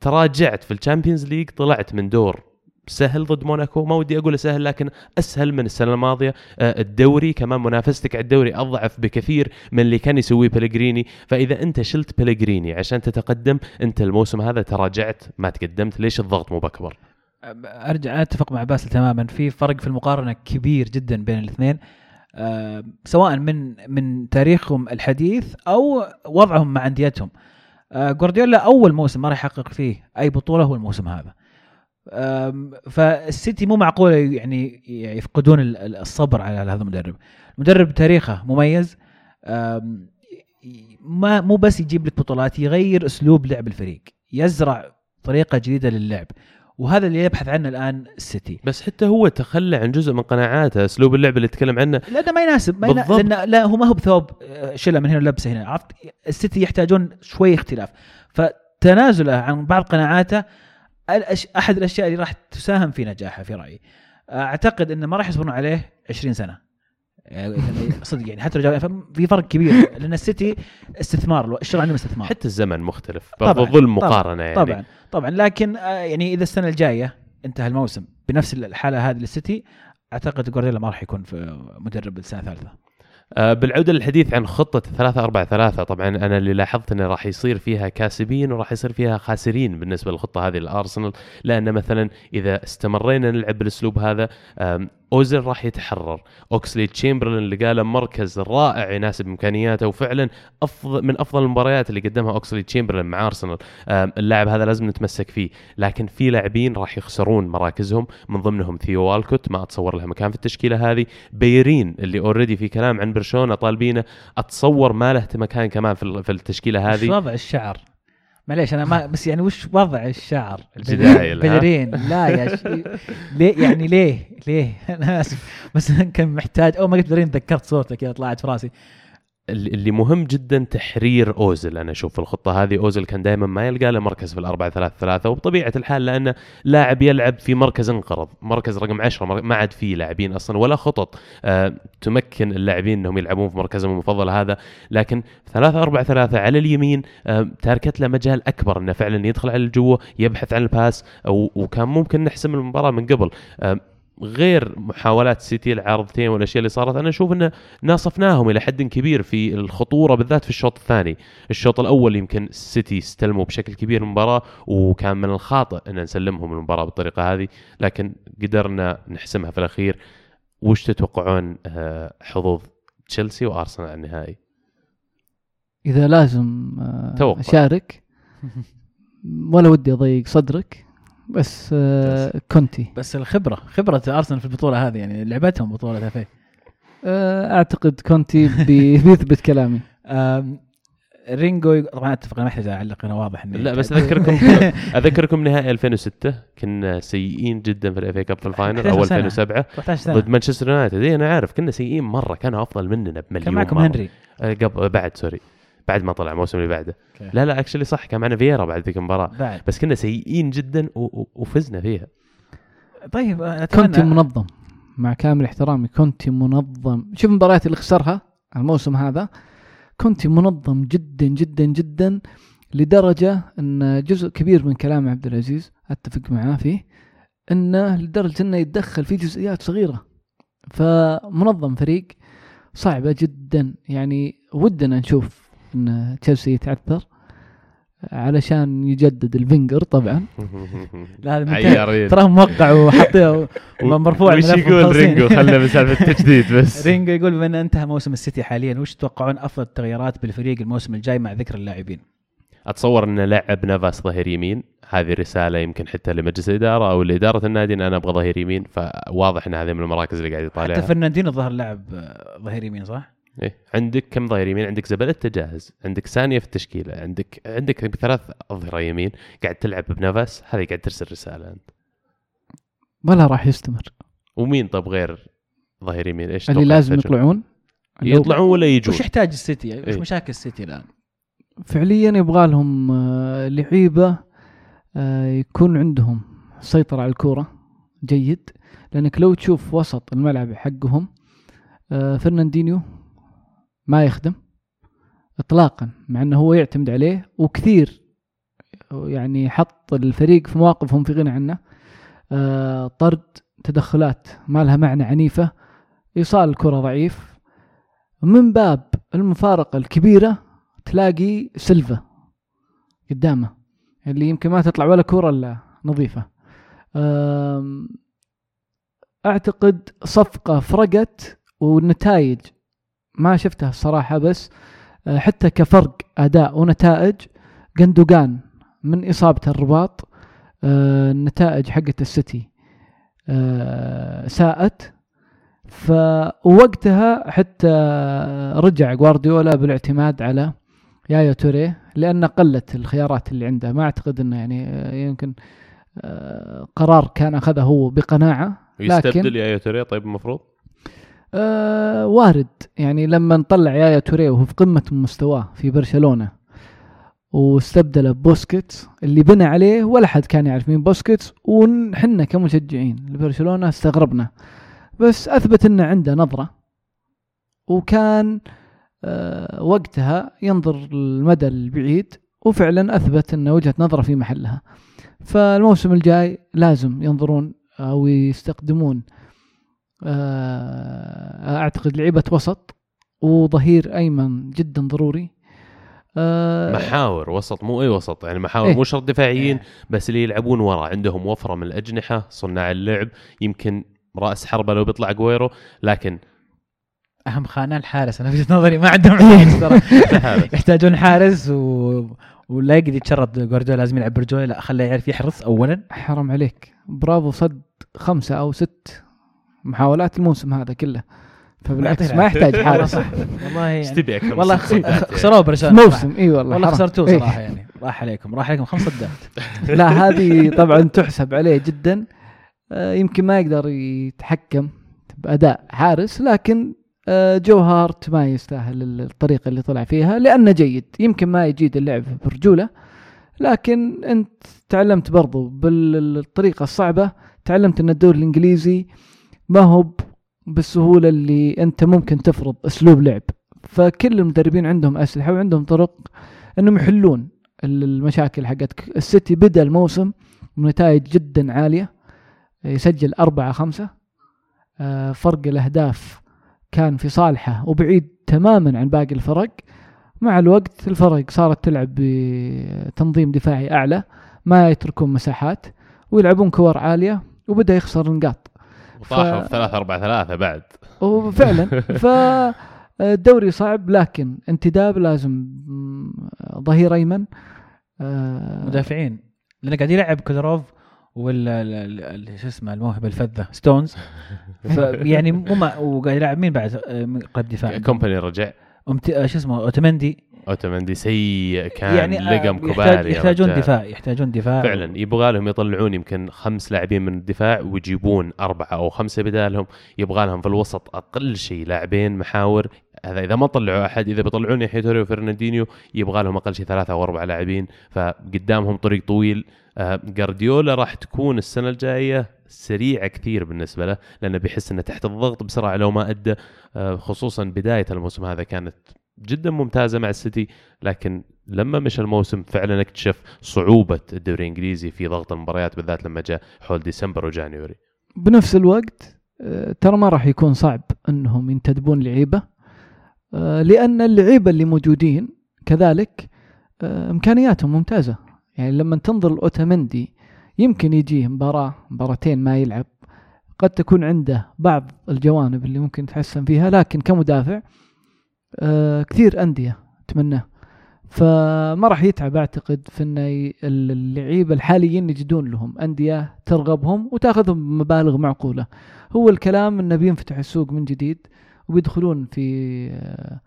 A: تراجعت في ال Champions League طلعت من دور سهل ضد موناكو؟ ما ودي أقول سهل لكن أسهل من السنة الماضية. آه، الدوري كمان منافستك على الدوري أضعف بكثير من اللي كان يسويه بليغريني فإذا أنت شلت بليغريني عشان تتقدم أنت الموسم هذا تراجعت ما تقدمت. ليش الضغط مو بأكبر؟
B: أرجع أتفق مع باسل تماما. في فرق في المقارنة كبير جدا بين الاثنين. آه، سواء من من تاريخهم الحديث أو وضعهم مع أنديتهم. آه، جوارديولا أول موسم ما راح يحقق فيه أي بطولة هو الموسم هذا. فالسيتي مو معقول يعني يفقدون ال- ال- الصبر على هذا المدرب. المدرب تاريخه مميز. ما مو بس يجيب لك بطولات يغير أسلوب لعب الفريق يزرع طريقة جديدة للعب وهذا اللي يبحث عنه الآن السيتي.
A: بس حتى هو تخلى عن جزء من قناعاته أسلوب اللعب اللي تكلم عنه.
B: لأنه ما يناسب ما
A: بالضبط.
B: لأن لا هو ما هو بثوب آه، شلة من هنا ولبسه هنا عرفت؟ السيتي يحتاجون شوي اختلاف. فتنازله عن بعض قناعاته الأش... أحد الأشياء اللي راح تساهم في نجاحه في رأيي. أعتقد انه ما راح يصبرون عليه 20 سنة. يعني صدق يعني حتى لو في فرق كبير لأن السيتي استثمار الشغل عندهم استثمار.
A: حتى الزمن مختلف ظلم
B: طبعاً،
A: مقارنة يعني.
B: طبعا طبعا. لكن آه، يعني إذا السنة الجاية انتهى الموسم بنفس الحالة هذه للسيتي أعتقد جوارديولا ما راح يكون في مدرب السنة الثالثه
A: آه، بالعودة للحديث عن خطة 3 4 3 طبعا أنا اللي لاحظت أنه راح يصير فيها كاسبين وراح يصير فيها خاسرين بالنسبة للخطة هذه للأرسنال لأن مثلا إذا استمرينا نلعب بالأسلوب هذا آم، اوزيل راح يتحرر. أوكسلي تشامبرلين اللي قاله مركز رائع يناسب إمكانياته وفعلا افضل من أفضل المباريات اللي قدمها أوكسلي تشامبرلين مع أرسنال. اللاعب هذا لازم نتمسك فيه لكن في لاعبين راح يخسرون مراكزهم من ضمنهم ثيو والكوت ما أتصور له مكان في التشكيلة هذه. بيليرين اللي already في كلام عن برشلونة طالبينه أتصور ما له مكان كمان في ال- في
B: التشكيلة
A: هذه.
B: وضع الشعر؟ معليش أنا ما بس يعني وش وضع الشعر؟
A: جدايل، ها؟
B: بيليرين لا يا شيء ليه يعني ليه؟ ليه؟ أنا أسف بس كان محتاج أول ما قلت بيليرين تذكرت صورته كذا طلعت في راسي
A: اللي مهم جدا تحرير أوزل. أنا أشوف الخطة هذه أوزل كان دائما ما يلقى له مركز في الأربعة ثلاثة ثلاثة وبطبيعة الحال لأنه لاعب يلعب في مركز انقرض مركز رقم 10 مر- ما عاد فيه لاعبين أصلا ولا خطط آه تمكن اللاعبين إنهم يلعبون في مركزهم المفضل هذا. لكن ثلاثة أربعة ثلاثة على اليمين آه تاركت له مجال أكبر إنه فعلا يدخل على الجوة يبحث عن الباس وكان ممكن نحسم المباراة من قبل. آه غير محاولات سيتي العارضتين والأشياء اللي صارت أنا أشوف انه ناصفناهم إلى حد كبير في الخطورة بالذات في الشوط الثاني، الشوط الأول يمكن السيتي استلموا بشكل كبير المباراة وكان من الخاطئ إن نسلمهم المباراة بالطريقة هذه، لكن قدرنا نحسمها في الأخير. وش تتوقعون آه، حظوظ تشيلسي وأرسنال على النهائي؟
C: إذا لازم آه،
A: توقع.
C: أشارك ولا ودي أضيق صدرك بس آه، كونتي.
B: بس الخبرة خبرة أرسنال في البطولة هذه يعني لعبتهم بطولة FA
C: آه، أعتقد كونتي بي- بيثبت كلامي.
B: رينجو طبعا أتفق أنا ما أحتاج أعلق أنا واضح إني
A: لا بس أذكركم أذكركم نهائي 2006 كنا سيئين جدا في ال FA Cup في ال final
B: 11
A: أو
B: سنة.
A: 2007
B: 13 سنة.
A: ضد مانشستر يونايتد. إي أنا عارف كنا سيئين مرة كانوا أفضل مننا بمليون
B: كان معكم. هنري.
A: آه، قبل بعد سوري. بعد ما طلع الموسم اللي بعده.
B: okay.
A: لا لا actually صح كان معنا فييرا بعد ذيك المباراة.
B: بعد.
A: بس كنا سيئين جدا و- و- وفزنا فيها.
B: طيب أتمنى
C: منظم. مع كامل احترامي كونتي منظم. شوف المباريات اللي خسرها الموسم هذا. كونتي منظم جدا جدا جدا لدرجة إن جزء كبير من كلام عبد العزيز أتفق معاه فيه انه لدرجة إنه يتدخل في جزئيات صغيرة. فمنظم فريق صعبة جدا. يعني ودنا نشوف إن تشيلسي يتعثر علشان يجدد الفينجر طبعا
B: لا.
A: عيارين
B: تراه موقع وحاطيه مرفوع
A: وش يقول. رينجو خله بسالفه التجديد بس
B: رينجو يقول بما ان انتهى موسم السيتي حاليا وش تتوقعون أفضل التغييرات بالفريق الموسم الجاي مع ذكر اللاعبين؟
A: أتصور إن لعب نافاس ظهير يمين هذه رسالة يمكن حتى لمجلس الإدارة أو لإدارة النادي إن أنا أبغى ظهير يمين فواضح إن هذه من المراكز اللي قاعد
B: حتى
A: يطالعها
B: فرناندينو ظهر لاعب ظهير يمين صح؟
A: إيه؟ عندك كم ظهير يمين عندك زبلت جاهز عندك ثانية في التشكيلة عندك عندك ثلاث أظهرة يمين قاعد تلعب بنافاس هذه قاعد ترسل رسالة أنت
C: ولا راح يستمر
A: ومين طب غير ظهير يمين إيش
C: اللي لازم؟ يطلعون
A: يطلعون ولا يجون
B: وش يحتاج السيتي؟ وش
A: إيه.
B: مشاكل السيتي الآن؟
C: فعليا يبغى لهم آه، لعيبة آه، يكون عندهم سيطرة على الكورة جيد لأنك لو تشوف وسط الملعب حقهم آه، فرناندينيو ما يخدم اطلاقا مع إنه هو يعتمد عليه وكثير يعني حط الفريق في مواقف هم في غنى عنه. آه، طرد تدخلات ما لها معنى عنيفة إيصال الكره ضعيف. من باب المفارقة الكبيرة تلاقي سيلفا قدامه اللي يمكن ما تطلع ولا كرة إلا نظيفة. أم، أعتقد صفقة فرقت والنتائج ما شفتها الصراحة بس أه، حتى كفرق أداء ونتائج جندوجان من إصابة الرباط أه، النتائج حقت السيتي أه، ساءت. فوقتها حتى رجع جوارديولا بالاعتماد على يايا توريه لأن قلت الخيارات اللي عنده. ما أعتقد إنه يعني آه، يمكن آه، قرار كان أخذه هو بقناعة
A: يستبدل يا توريه طيب المفروض؟
C: آه وارد. يعني لما نطلع يايا توريه وهو في قمة مستواه في برشلونة واستبدله بوسكيتس اللي بنى عليه ولا حد كان يعرف مين بوسكيتس ونحن كمشجعين لبرشلونة استغربنا. بس أثبت إنه عنده نظرة وكان آه، وقتها ينظر المدى البعيد وفعلا أثبت ان وجهة نظره في محلها. فالموسم الجاي لازم ينظرون أو يستخدمون آه، أعتقد لعيبة وسط وظهير أيمن جدا ضروري. آه،
A: محاور وسط مو إي وسط يعني محاور
C: إيه.
A: مو شرط دفاعيين
B: إيه.
A: بس اللي يلعبون ورا عندهم وفرة من الأجنحة صناع اللعب يمكن رأس حربة لو بيطلع جويرو لكن
B: أهم خانة الحارس. أنا في وجهة نظري ما عندهم حارس ترى.
A: هذا
B: يحتاجون حارس و... ولا يقدر يتشرط جوارديولا لازم يلعب برجوله لا خليه يعرف يحرص اولا.
C: حرام عليك. برافو صد خمسة أو ست. محاولات الموسم هذا كله. فبالعكس ما. يحتاج حارس.
B: والله
A: إيش
B: يعني
A: تبي أكثر
B: والله؟ خسروا برشلونة.
C: موسم إي والله
B: والله. خسرتوه. صراحة يعني. راح عليكم راح عليكم. خمس صدات
C: لا هذه طبعا تحسب عليه جدا. آه، يمكن ما يقدر يتحكم بأداء حارس لكن آه، جو هارت ما يستاهل الطريقة اللي طلع فيها لأنه جيد. يمكن ما يجيد اللعب برجوله لكن أنت تعلمت برضو بالطريقة الصعبة. تعلمت أن الدوري الإنجليزي ما هو بالسهولة اللي أنت ممكن تفرض أسلوب لعب. فكل المدربين عندهم أسلحة وعندهم طرق إنهم يحلون المشاكل حقتك. السيتي بدأ الموسم بنتائج جدا عالية يسجل أربعة خمسة. آه، فرق الأهداف كان في صالحة وبعيد تماما عن باقي الفرق. مع الوقت الفرق صارت تلعب بتنظيم دفاعي أعلى ما يتركون مساحات ويلعبون كور عالية وبدأ يخسر نقاط.
A: وطاحوا
C: ف-
A: في 3 4 3 بعد
C: وفعلا فالدوري صعب لكن انتداب لازم ظهير أيمن. آه،
B: مدافعين. لأنه قاعد يلعب كودروف ولا ال- ال- ال- شو اسمه الموهبة الفذة ستونز. ف- يعني مو وقاعد يلعب مين بعد؟ آه، قلب دفاع.
A: كومباني رجع.
B: آه، شو اسمه اوتمندي
A: اوتمندي سيء كان
B: يعني آه،
A: لقم
B: يحتاج
A: كبار
B: يحتاجون
A: رجال.
B: دفاع يحتاجون دفاع.
A: فعلا يبغى لهم يطلعون يمكن خمس لاعبين من الدفاع ويجيبون أربعة أو خمسة بدالهم. يبغى لهم في الوسط أقل شيء لاعبين محاور. هذا إذا ما طلعوا أحد إذا بيطلعون يحيى توري وفرناندينيو يبغى لهم أقل شيء ثلاثة أو أربعة لاعبين. فقدامهم طريق طويل. آه، جارديولا راح تكون السنة الجاية سريعه كثير بالنسبة له لأنه بيحس إنه تحت الضغط بسرعة لو ما أدى. آه، خصوصا بداية الموسم هذا كانت جدا ممتازة مع السيتي لكن لما مشى الموسم فعلا اكتشف صعوبة الدوري الإنجليزي في ضغط المباريات بالذات لما جاء حول ديسمبر وجانيوري.
C: بنفس الوقت آه، ترى ما راح يكون صعب أنهم ينتدبون لعيبة آه، لأن اللعيبة اللي موجودين كذلك آه، إمكانياتهم ممتازة. يعني لما تنظر الاوتامندي يمكن يجيه مباراة مباراتين ما يلعب قد تكون عنده بعض الجوانب اللي ممكن يتحسن فيها لكن كمدافع آه، كثير أندية تمناه فما راح يتعب أعتقد في إن اللعيبة الحاليين يجدون لهم أندية ترغبهم وتأخذهم بمبالغ معقولة. هو الكلام انه بينفتح السوق من جديد وبيدخلون في آه،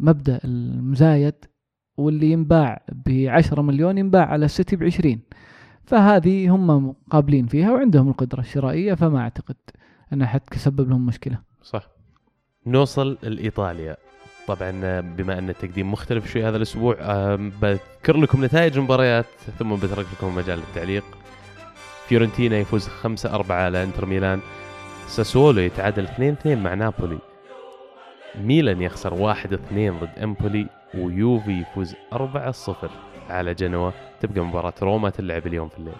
C: مبدأ المزايد واللي ينباع ب 10 مليون ينباع على السيتي ب 20 فهذه هم قابلين فيها وعندهم القدرة الشرائية فما أعتقد انها حتسبب لهم مشكلة.
A: صح. نوصل لإيطاليا. طبعا بما أن التقديم مختلف شوي هذا الأسبوع بذكر لكم نتائج المباريات ثم بترك لكم مجال للتعليق. فيورنتينا يفوز 5 4 على إنتر ميلان. ساسولو يتعادل 2 2 مع نابولي. ميلان يخسر 1 2 ضد إمبولي ويوفي يفوز 4 0 على جنوا. تبقى مباراة روما تلعب اليوم في الليل.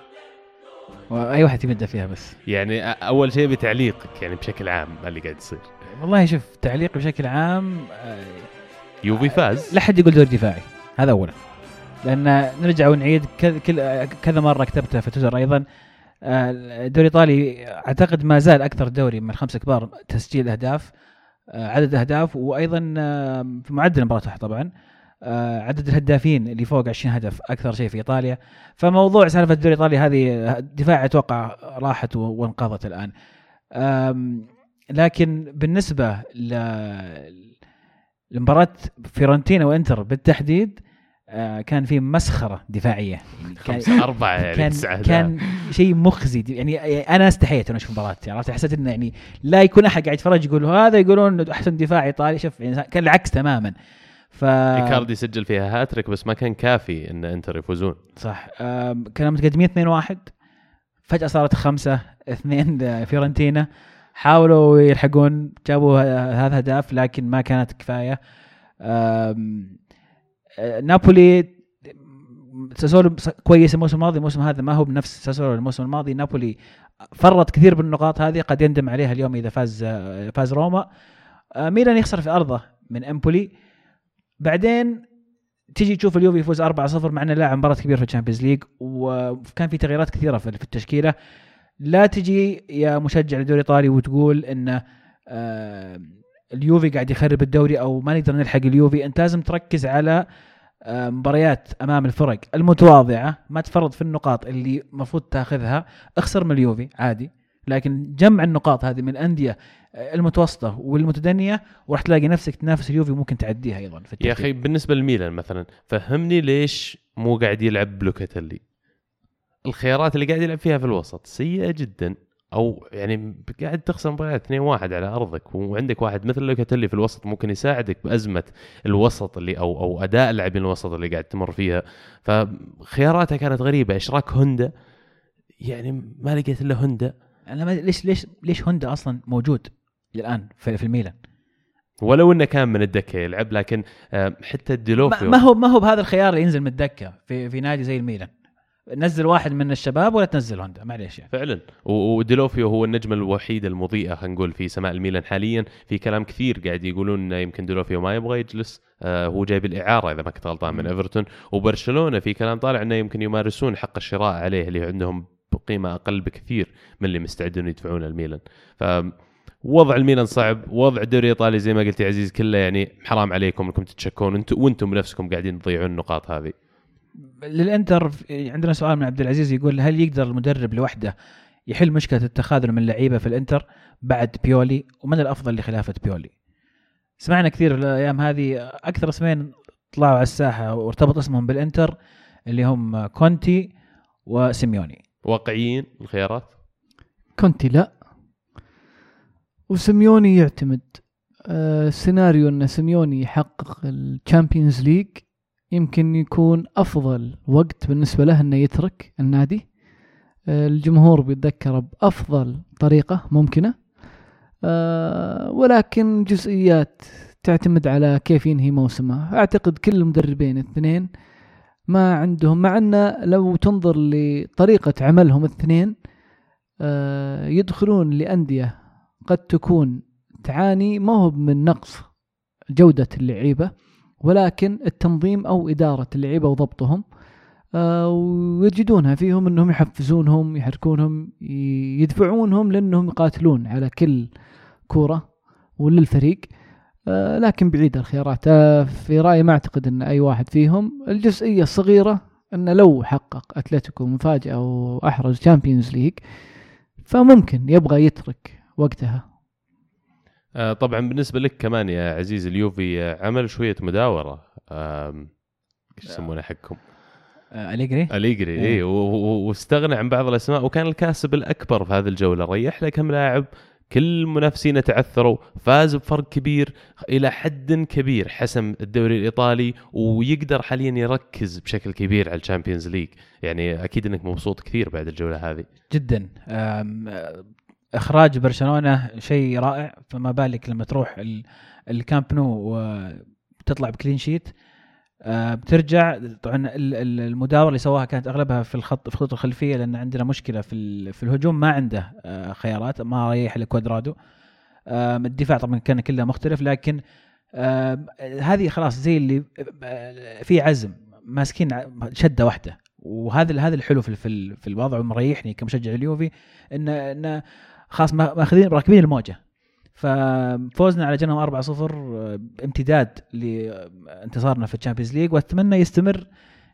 B: وأي واحد يبدأ فيها بس.
A: يعني أول شيء بتعليقك يعني بشكل عام اللي قاعد يصير.
B: والله شوف تعليق بشكل عام آه،
A: يوفي فاز.
B: لا حد يقول دوري دفاعي هذا اولا لأن نرجع ونعيد كذا كل- كذا مرة كتبتها في تويتر أيضا آه، الدوري الإيطالي أعتقد ما زال أكثر دوري من الخمسه كبار تسجيل أهداف آه، عدد أهداف وأيضا في معدل المباراة طبعا عدد الهدافين اللي فوق 20 هدف أكثر شيء في إيطاليا. فموضوع سالفة الدوري الإيطالي هذه دفاع أتوقع راحت وانقضت الآن. لكن بالنسبة ل لمباراة فيورنتينا وإنتر بالتحديد آه، كان في مسخرة دفاعية. يعني كان-
A: خمسة أربعة يعني
B: كان
A: تسعة.
B: كان شيء مخزي. يعني أنا استحيت أنا أشوف مباراة عرفت؟ حسيت إنه يعني لا يكون أحد قاعد يتفرج يقول هذا يقولون إنه أحسن دفاع ايطالي شوف يعني كان العكس تماما. ف
A: إيكاردي سجل فيها هاتريك بس ما كان كافي إن إنتر يفوزون.
B: صح. كانوا متقدمين 2-1 فجأة صارت 5 2 فيورنتينا حاولوا يلحقون جابوا هذا هدف لكن ما كانت كفاية. نابولي ساسولو كويس الموسم الماضي الموسم هذا ما هو بنفس ساسولو. الموسم الماضي نابولي فرط كثير بالنقاط هذه قد يندم عليها اليوم إذا فاز فاز روما. آه، ميلان يخسر في أرضه من إمبولي. بعدين تيجي تشوف اليوفي يفوز 4-0 مع إنه لاعب مباراة كبيرة في ال Champions League وكان في تغييرات كثيرة في التشكيلة. لا تجي يا مشجع للدوري الايطالي وتقول ان آه، اليوفي قاعد يخرب الدوري أو ما نقدر نلحق اليوفي أنت لازم تركز على آه، مباريات أمام الفرق المتواضعة ما تفرط في النقاط اللي المفروض تاخذها اخسر من اليوفي عادي لكن جمع النقاط هذه من الأندية المتوسطة والمتدنية وراح تلاقي نفسك تنافس اليوفي ممكن تعديها أيضا في
A: يا. أخي بالنسبة لميلان مثلا فهمني ليش مو قاعد يلعب بلوكاتيلي الخيارات اللي قاعد يلعب فيها في الوسط سيئة جدا. أو يعني قاعد تخسر مباريات 2-1 على أرضك وعندك واحد مثل لوكاتيلي في الوسط ممكن يساعدك بأزمة الوسط اللي أو أو أداء اللاعبين الوسط اللي قاعد تمر فيها. فخياراته كانت غريبة. إشراك هوندا يعني ما لقيت إلا هوندا.
B: أنا ما ليش ليش ليش هوندا أصلا موجود الآن في, في الميلان؟
A: ولو إنه كان من الدكة يلعب لكن آه، حتى الديلوفيو.
B: ما هو ما هو بهذا الخيار اللي ينزل من الدكة في في نادي زي الميلان. نزل واحد من الشباب ولا تنزل هوندا؟ معليش يعني.
A: فعلا. وديلوفيو هو النجمه الوحيده المضيئة خلينا نقول في سماء الميلان حاليا. في كلام كثير قاعد يقولون إنه يمكن ديلوفيو ما يبغى يجلس. آه هو جايب الإعارة إذا ما كنت غلطان من. إيفرتون. وبرشلونة في كلام طالع إنه يمكن يمارسون حق الشراء عليه اللي عندهم بقيمه أقل بكثير من اللي مستعدون يدفعون الميلان ف وضع الميلان صعب وضع الدوري الإيطالي زي ما قلت يا عزيز كله يعني حرام عليكم إنكم تتشكون. أنتم وأنتم بنفسكم قاعدين تضيعون النقاط هذه.
B: للإنتر عندنا سؤال من عبد العزيز يقول هل يقدر المدرب لوحده يحل مشكلة التخاذل من اللعيبه في الإنتر بعد بيولي؟ ومن الأفضل لخلافة بيولي؟ سمعنا كثير في الأيام هذه أكثر اسمين طلعوا على الساحة وارتبط اسمهم بالإنتر اللي هم كونتي وسيميوني.
A: واقعيين الخيارات؟
C: كونتي لا. وسيميوني يعتمد. آه سيناريو إن سيميوني يحقق ال Champions League يمكن يكون أفضل وقت بالنسبة له إنه يترك النادي. آه الجمهور بيتذكره بأفضل طريقة ممكنة. آه ولكن جزئيات تعتمد على كيف ينهي موسمه. أعتقد كل المدربين الاثنين ما عندهم مع انه لو تنظر لطريقة عملهم الاثنين آه، يدخلون لأندية قد تكون تعاني ما هو من نقص جودة اللعيبة. ولكن التنظيم أو إدارة اللعيبة وضبطهم آه، ويجدونها فيهم أنهم يحفزونهم يحركونهم يدفعونهم لأنهم يقاتلون على كل كورة وللفريق آه، لكن بعيد الخيارات. آه، في رأيي ما أعتقد أن أي واحد فيهم الجزئية الصغيرة أنه لو حقق أتلتيكو مفاجأة وأحرز Champions League فممكن يبغى يترك وقتها.
A: طبعا بالنسبة لك كمان يا عزيز اليوفي آه، عمل شوية مداورة إيش يسمونه حقهم
B: آه أليجري؟ إيه.
A: اي و- واستغنى عن بعض الأسماء وكان الكاسب الأكبر في هذه الجولة. ريح له كم لاعب كل منافسينه تعثروا فاز بفرق كبير إلى حد كبير حسم الدوري الإيطالي ويقدر حاليا يركز بشكل كبير على ال Champions League. يعني أكيد إنك مبسوط كثير بعد الجولة هذه.
B: جدا. آه، إخراج برشلونة شيء رائع فما بالك لما تروح ال- الكامب نو وتطلع ب clean sheet آه، بترجع طبعا ال- ال- المداوره اللي سواها كانت أغلبها في الخط في الخطوط الخلفية لأن عندنا مشكلة في في الهجوم ما عنده آه، خيارات ما ريح الكوادرادو آم، الدفاع طبعا كان كله مختلف لكن هذه خلاص زي اللي آه، في عزم ماسكين شدة واحدة. وهذا هذا الحلو في, في الوضع ومريحني كمشجع اليوفي ان إن خلاص ما- ماخذين راكبين الموجة. ففوزنا على جنوى 4-0 آه، امتداد لانتصارنا في ال Champions League وأتمنى يستمر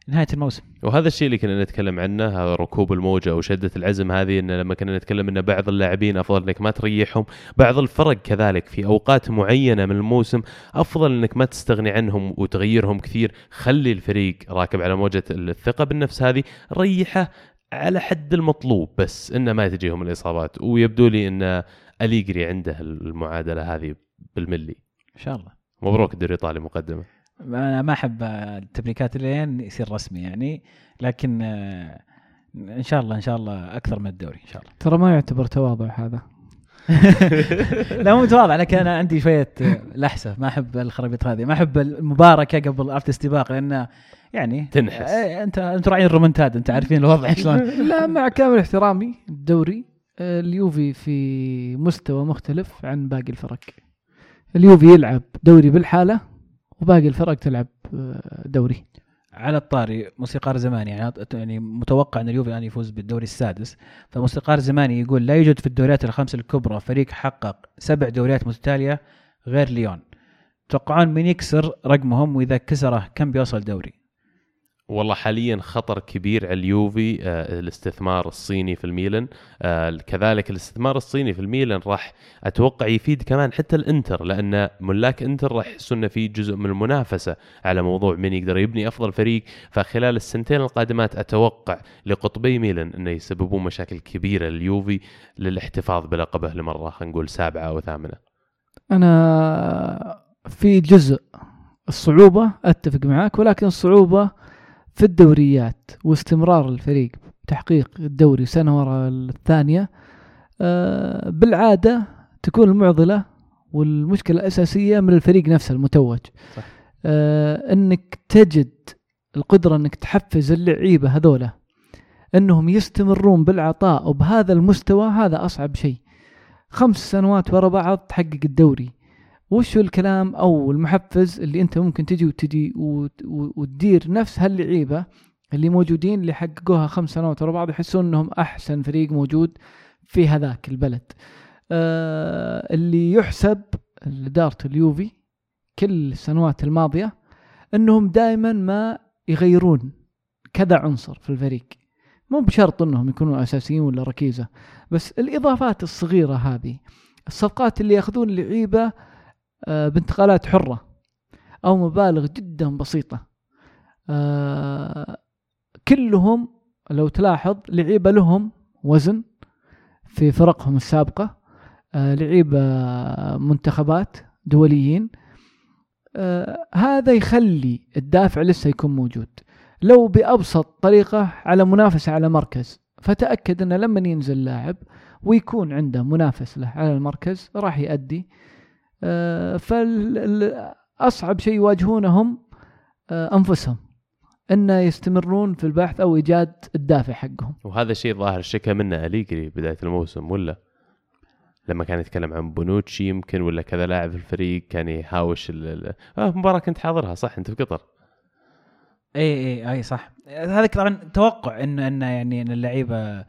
B: نهاية الموسم.
A: وهذا الشيء اللي كنا نتكلم عنه هذا ركوب الموجة أو شدة العزم هذه إن لما كنا نتكلم إن بعض اللاعبين أفضل إنك ما تريحهم، بعض الفرق كذلك في أوقات معينة من الموسم أفضل إنك ما تستغني عنهم وتغيرهم كثير، خلي الفريق راكب على موجة الثقة بالنفس هذه، ريحه على حد المطلوب بس إنه ما تجيهم الإصابات ويبدو لي إن أليجري عنده المعادلة هذه بالملي.
B: إن شاء الله
A: مبروك الدوري الايطالي مقدمة.
B: أنا ما أحب التبريكات لين يصير رسمي يعني لكن آه، إن شاء الله إن شاء الله أكثر من الدوري إن شاء الله
C: ترى ما يعتبر تواضع هذا
B: لا مو متواضع. لكن أنا عندي شوية لحسة. ما أحب الخرابيط هذه. ما أحب المباركة قبل ارت استباق لأن يعني
A: تنحس.
B: إيه، أنت أنتم راعين الرومنتاد. أنت عارفين الوضع شلون.
C: لا مع كامل احترامي الدوري آه، اليوفي في مستوى مختلف عن باقي الفرق. اليوفي يلعب دوري بالحالة وباقي الفرق تلعب آه، دوري.
B: على الطاري موسيقار زماني يعني يعني متوقع إن اليوفي الآن يفوز بالدوري السادس. فموسيقار زماني يقول لا يوجد في الدوريات الخمس الكبرى فريق حقق سبع دوريات متتالية غير ليون. توقعون من يكسر رقمهم وإذا كسره كم بيوصل دوري؟
A: والله حاليا خطر كبير على اليوفي آه الاستثمار الصيني في الميلان آه كذلك الاستثمار الصيني في الميلان راح أتوقع يفيد كمان حتى الإنتر لأن ملاك إنتر راح يحسون إنه في جزء من المنافسة على موضوع من يقدر يبني أفضل فريق فخلال السنتين القادمات أتوقع لقطبي ميلان إنه يسببون مشاكل كبيرة لليوفي للاحتفاظ بلقبه لمرة خلينا نقول سابعة أو ثامنة.
C: أنا في جزء الصعوبة أتفق معك ولكن الصعوبة في الدوريات واستمرار الفريق بتحقيق الدوري سنة وراء الثانية آه، بالعادة تكون المعضلة والمشكلة الأساسية من الفريق نفسه المتوج. صح. آه، أنك تجد القدرة أنك تحفز اللعيبة هذولا أنهم يستمرون بالعطاء وبهذا المستوى هذا أصعب شيء. خمس سنوات ورا بعض تحقق الدوري. وش الكلام أو المحفز اللي أنت ممكن تجي وتجي وتدير نفس هاللعيبة اللي موجودين اللي حققوها خمس سنوات ورا بعض يحسون إنهم أحسن فريق موجود في هذاك البلد. آه اللي يحسب لإدارة اليوفي كل السنوات الماضية إنهم دائما ما يغيرون كذا عنصر في الفريق. مو بشرط إنهم يكونوا أساسيين ولا ركيزة بس الإضافات الصغيرة هذه الصفقات اللي يأخذون لعيبة آه، بانتقالات حرة أو مبالغ جدا بسيطة. آه، كلهم لو تلاحظ لعيبة لهم وزن في فرقهم السابقة آه، لعيبة منتخبات دوليين. هذا يخلي الدافع لسه يكون موجود. لو بأبسط طريقة على منافسة على مركز فتأكد أنه لما ينزل لاعب ويكون عنده منافس له على المركز راح يأدي آه، فاصعب شيء يواجهونهم آه، أنفسهم. إن يستمرون في البحث أو إيجاد الدافع حقهم.
A: وهذا الشيء ظاهر شكى منه اليجري بداية الموسم ولا؟ لما كان يتكلم عن بونوتشي يمكن ولا كذا لاعب في الفريق كان يهاوش ال... آه مباراة كنت حاضرها صح؟ أنت في قطر.
B: إي إي إي صح. هذا طبعا توقع انه انه يعني إن اللعيبة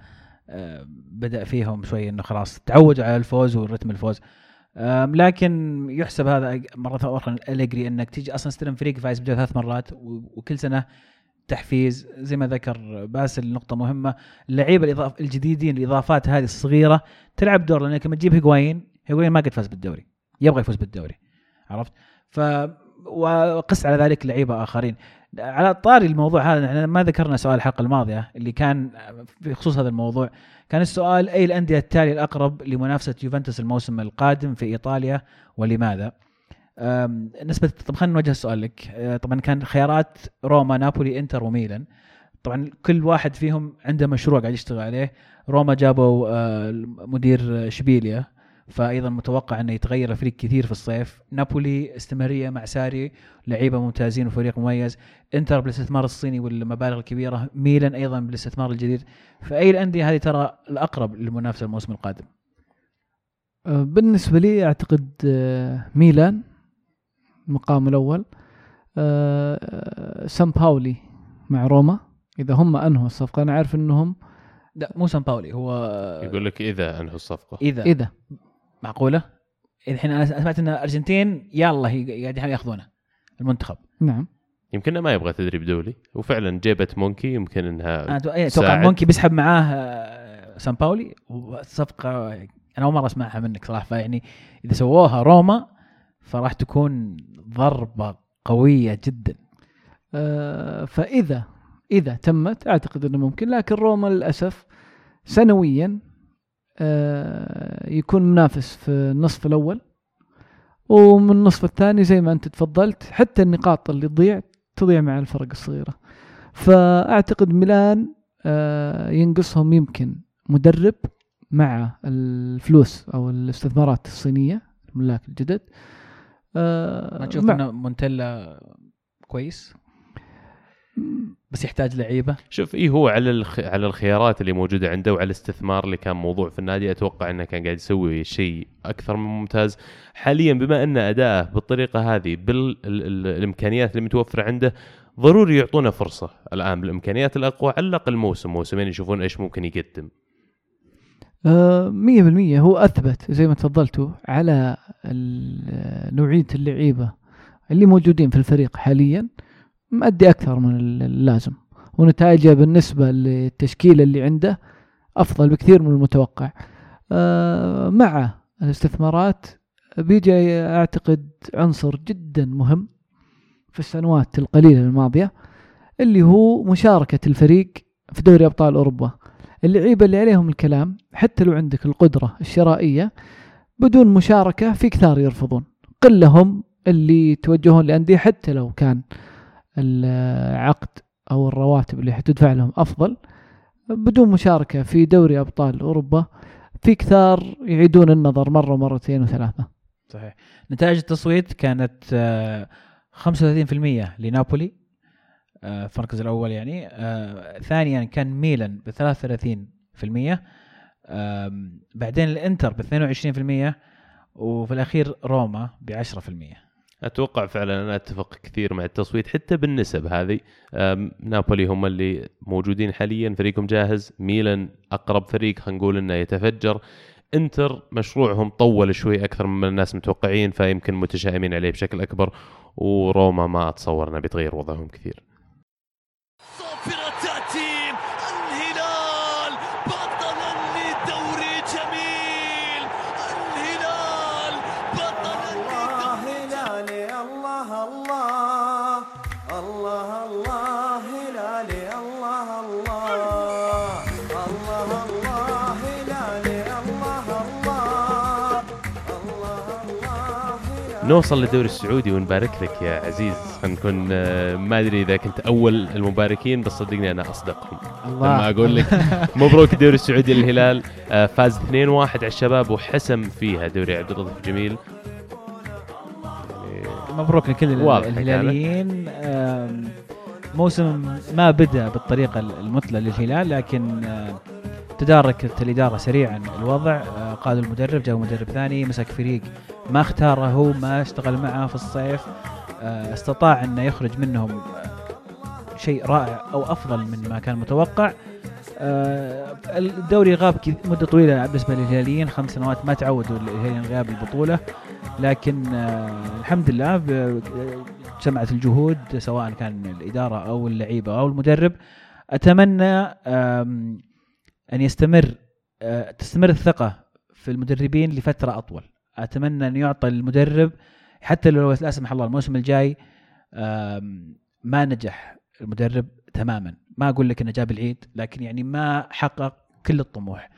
B: آه، بدأ فيهم شوي إنه خلاص تعودوا على الفوز ورتم الفوز. لكن يحسب هذا مرة أخرى أليجري إنك تيجي أصلا استلم فريق فايز بجد ثلاث مرات وكل سنة تحفيز. زي ما ذكر باسل نقطة مهمة. اللعيبة الإضاف الجديدين الإضافات هذه الصغيرة تلعب دور لأنك لما تجيب هيغوايين هيغوايين ما قد فاز بالدوري. يبغى يفوز بالدوري. عرفت؟ ف وقس على ذلك لعيبة آخرين. على طاري الموضوع هذا إحنا ما ذكرنا سؤال الحلقة الماضية اللي كان في خصوص هذا الموضوع. كان السؤال أي الأندية التالية الأقرب لمنافسة يوفنتوس الموسم القادم في إيطاليا ولماذا؟ نسبة طب خلينا نوجه السؤال لك. أه، طبعا كان خيارات روما نابولي إنتر وميلان. طبعا كل واحد فيهم عنده مشروع قاعد يشتغل عليه. روما جابوا أه، مدير شبيليا. فايضا متوقع انه يتغير الفريق كثير في الصيف. نابولي استمرارية مع ساري لعيبة ممتازين وفريق مميز. إنتر بالاستثمار الصيني والمبالغ الكبيرة. ميلان أيضا بالاستثمار الجديد. فاي الأندية هذه ترى الأقرب للمنافسة الموسم القادم؟
C: أه، بالنسبة لي أعتقد أه، ميلان المقام الأول. أه، سان باولي مع روما. إذا هم أنهوا الصفقة أنا عارف إنهم
B: لا مو سان باولي هو
A: يقول لك إذا أنهوا الصفقة.
B: إذا.
C: إذا.
B: معقولة؟ الحين أنا سمعت إن الأرجنتين يلا قاعد ياخذونه المنتخب.
C: نعم.
A: يمكن ما يبغى تدريب دولي وفعلا جيبة مونكي يمكن إنها
B: أنا أتوقع مونكي بيسحب معاه آه، سامباولي وصفقة أنا أول مرة أسمعها منك صراحة فيعني إذا سووها روما فراح تكون ضربة قوية جدا.
C: آه فاذا إذا تمت أعتقد إنه ممكن لكن روما للأسف سنويا يكون منافس في النصف الأول ومن النصف الثاني زي ما أنت تفضلت حتى النقاط اللي تضيع تضيع مع الفرق الصغيرة. فأعتقد ميلان آه، ينقصهم يمكن مدرب مع الفلوس أو الاستثمارات الصينية الملاك الجدد.
B: آه، ما تشوف إنه مونتيلا كويس؟ بس يحتاج لعيبة.
A: شوف اي هو على الخ... على الخيارات اللي موجودة عنده وعلى الاستثمار اللي كان موضوع في النادي أتوقع إنه كان قاعد يسوي شيء أكثر من ممتاز. حاليا بما أن أداءه بالطريقة هذه بالامكانيات اللي متوفرة عنده ضروري يعطونا فرصة الآن بالإمكانيات الأقوى على الأقل موسم موسمين يشوفون إيش ممكن يقدم.
C: آه، مية بالمية. هو أثبت زي ما تفضلتوا على نوعية اللعيبة اللي موجودين في الفريق حاليا. مأدي أكثر من اللازم. ونتائجه بالنسبة للتشكيلة اللي عنده أفضل بكثير من المتوقع. آه، مع الاستثمارات بيجي أعتقد عنصر جدا مهم في السنوات القليلة الماضية اللي هو مشاركة الفريق في دوري أبطال أوروبا. اللعيبة اللي عليهم الكلام حتى لو عندك القدرة الشرائية بدون مشاركة في كثار يرفضون. قلهم اللي يتوجهون لأندية حتى لو كان العقد أو الرواتب اللي حتدفع لهم أفضل بدون مشاركة في دوري أبطال أوروبا في كثار يعيدون النظر مرة ومرتين وثلاثة.
B: صحيح. نتائج التصويت كانت آه، 35% لنابولي آه، في المركز الأول يعني آه، ثانيا كان ميلان ب 33% آم، بعدين الإنتر ب 22% وفي الأخير روما ب 10%
A: أتوقع فعلا أنا أتفق كثير مع التصويت حتى بالنسب هذه نابولي هم اللي موجودين حاليا فريقهم جاهز ميلان أقرب فريق خلينا نقول إنه يتفجر. إنتر مشروعهم طول شوي أكثر مما الناس متوقعين فيمكن متشائمين عليه بشكل أكبر وروما ما اتصور انه بيتغير وضعهم كثير. نوصل للدوري السعودي ونبارك لك يا عزيز. خلينا نكون آه، ما أدري إذا كنت أول المباركين بس صدقني أنا أصدقهم. لما أقول لك مبروك الدوري السعودي للهلال. آه، فاز 2-1 على الشباب وحسم فيها دوري عبد اللطيف الجميل يعني
B: مبروك لكل الهلاليين. موسم ما بدأ بالطريقة المثلى للهلال لكن آم، تداركت الاداره سريعا الوضع. آه، قادوا المدرب جاء مدرب ثاني مسك فريق ما اختاره هو ما اشتغل معه في الصيف. آه، استطاع أنه يخرج منهم آه، شيء رائع أو أفضل من ما كان متوقع. آه، الدوري غاب مدة طويلة بالنسبة للهلاليين خمس سنوات ما تعودوا الهلاليين غياب البطولة. لكن آه، الحمد لله جمعت الجهود سواء كان الإدارة أو اللعيبة أو المدرب. أتمنى أن يستمر آه، تستمر الثقة في المدربين لفترة أطول. أتمنى أن يعطى المدرب حتى لو لا سمح الله الموسم الجاي ما نجح المدرب تماما. ما أقول لك إنه جاب العيد لكن يعني ما حقق كل الطموح.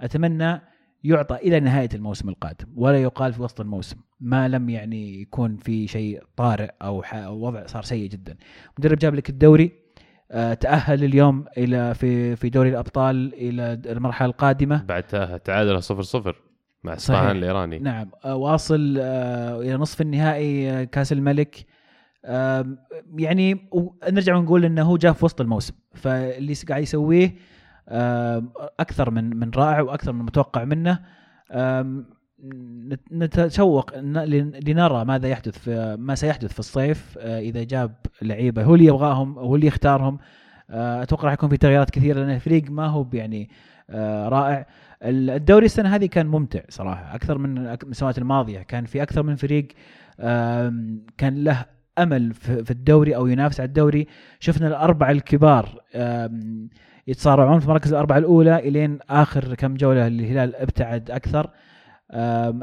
B: أتمنى يعطى إلى نهاية الموسم القادم ولا يقال في وسط الموسم. ما لم يعني يكون في شيء طارئ أو وضع صار سيء جدا. مدرب جاب لك الدوري آه، تأهل اليوم إلى في في دوري الأبطال إلى المرحلة القادمة.
A: بعد تعادل 0-0 مع
B: صحيح.
A: اصفهان الإيراني.
B: نعم. آه، واصل آه، إلى نصف النهائي كأس الملك. يعني نرجع ونقول إنه هو جاء في وسط الموسم. فاللي قاعد يسويه أكثر من من رائع وأكثر من متوقع منه. نتشوق لنرى ماذا يحدث في ما سيحدث في الصيف آه، إذا جاب لعيبة. هو اللي يبغاهم هو اللي يختارهم. آه، أتوقع راح يكون في تغييرات كثيرة لأن الفريق ما هو يعني آه، رائع. الدوري السنة هذه كان ممتع صراحة. أكثر من السنوات الماضية كان في أكثر من فريق كان له أمل في الدوري أو ينافس على الدوري. شفنا الأربعة الكبار يتصارعون في مراكز الأربعة الأولى إلين آخر كم جولة الهلال ابتعد أكثر.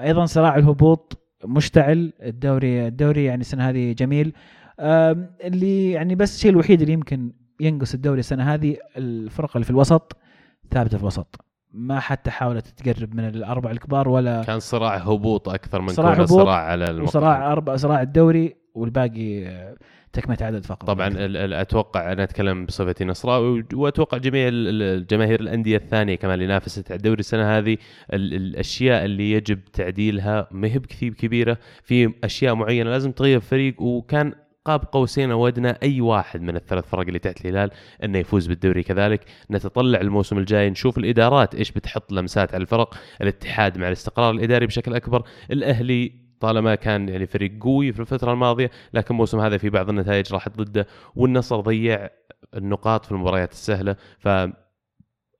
B: أيضا صراع الهبوط مشتعل. الدوري الدوري يعني السنة هذه جميل. اللي يعني بس الشيء الوحيد اللي يمكن ينقص الدوري السنة هذه الفرق اللي في الوسط ثابتة في الوسط. ما حتى حاولت تقرب من الاربع الكبار ولا
A: كان صراع هبوط أكثر من
B: صراع
A: كونه
B: هبوط
A: صراع على المقعد.
B: وصراع أربع صراع الدوري. والباقي تكملة عدد فقط.
A: طبعا أتوقع أنا أتكلم بصفتي نصراوي وأتوقع جميع ال- ال- الجماهير الأندية الثانية كمان اللي نافست على الدوري السنة هذه ال- الأشياء اللي يجب تعديلها ما هي بكثير كبيرة في أشياء معينة لازم تغير فريق وكان قاب قوسين أو ادنى أي واحد من الثلاث فرق اللي تحت الهلال إنه يفوز بالدوري كذلك. نتطلع الموسم الجاي نشوف الإدارات إيش بتحط لمسات على الفرق الاتحاد مع الاستقرار الإداري بشكل أكبر الأهلي طالما كان يعني فريق قوي في الفترة الماضية لكن الموسم هذا في بعض النتائج راحت ضده والنصر ضيع النقاط في المباريات السهلة ف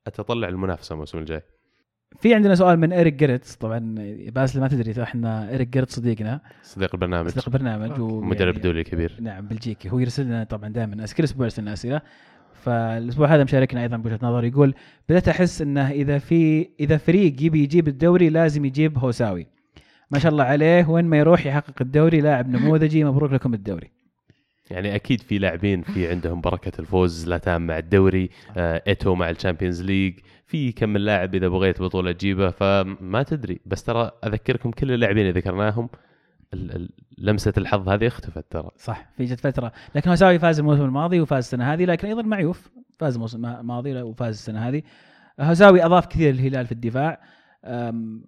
A: اتطلع المنافسة الموسم الجاي.
B: في عندنا سؤال من ايريك جيرتس. طبعا باسل ما تدري إحنا ايريك جيرتس صديقنا.
A: صديق البرنامج.
B: صديق البرنامج
A: مدرب
B: يعني-
A: دولي كبير.
B: نعم بلجيكي. هو يرسل لنا طبعا دائما كل أسبوع يرسل لنا أسئلة. فالأسبوع هذا مشاركنا أيضا بوجهة نظر يقول بدأت أحس إنه إذا في إذا فريق يبي يجيب الدوري لازم يجيب هوساوي. ما شاء الله عليه وين ما يروح يحقق الدوري لاعب نموذجي مبروك لكم الدوري.
A: يعني أكيد في لاعبين في عندهم بركة الفوز زلاتان مع الدوري آه، إيتو مع ال Champions League في كم من لاعب إذا بغيت بطولة تجيبه فما تدري. بس ترى أذكركم كل اللاعبين اللي ذكرناهم لمسة الحظ هذه اختفت ترى.
B: صح في جت فترة. لكن هوساوي فاز الموسم الماضي وفاز السنة هذه لكن أيضا معيوف فاز الموسم الماضي وفاز السنة هذه. هوساوي أضاف كثير للهلال في الدفاع.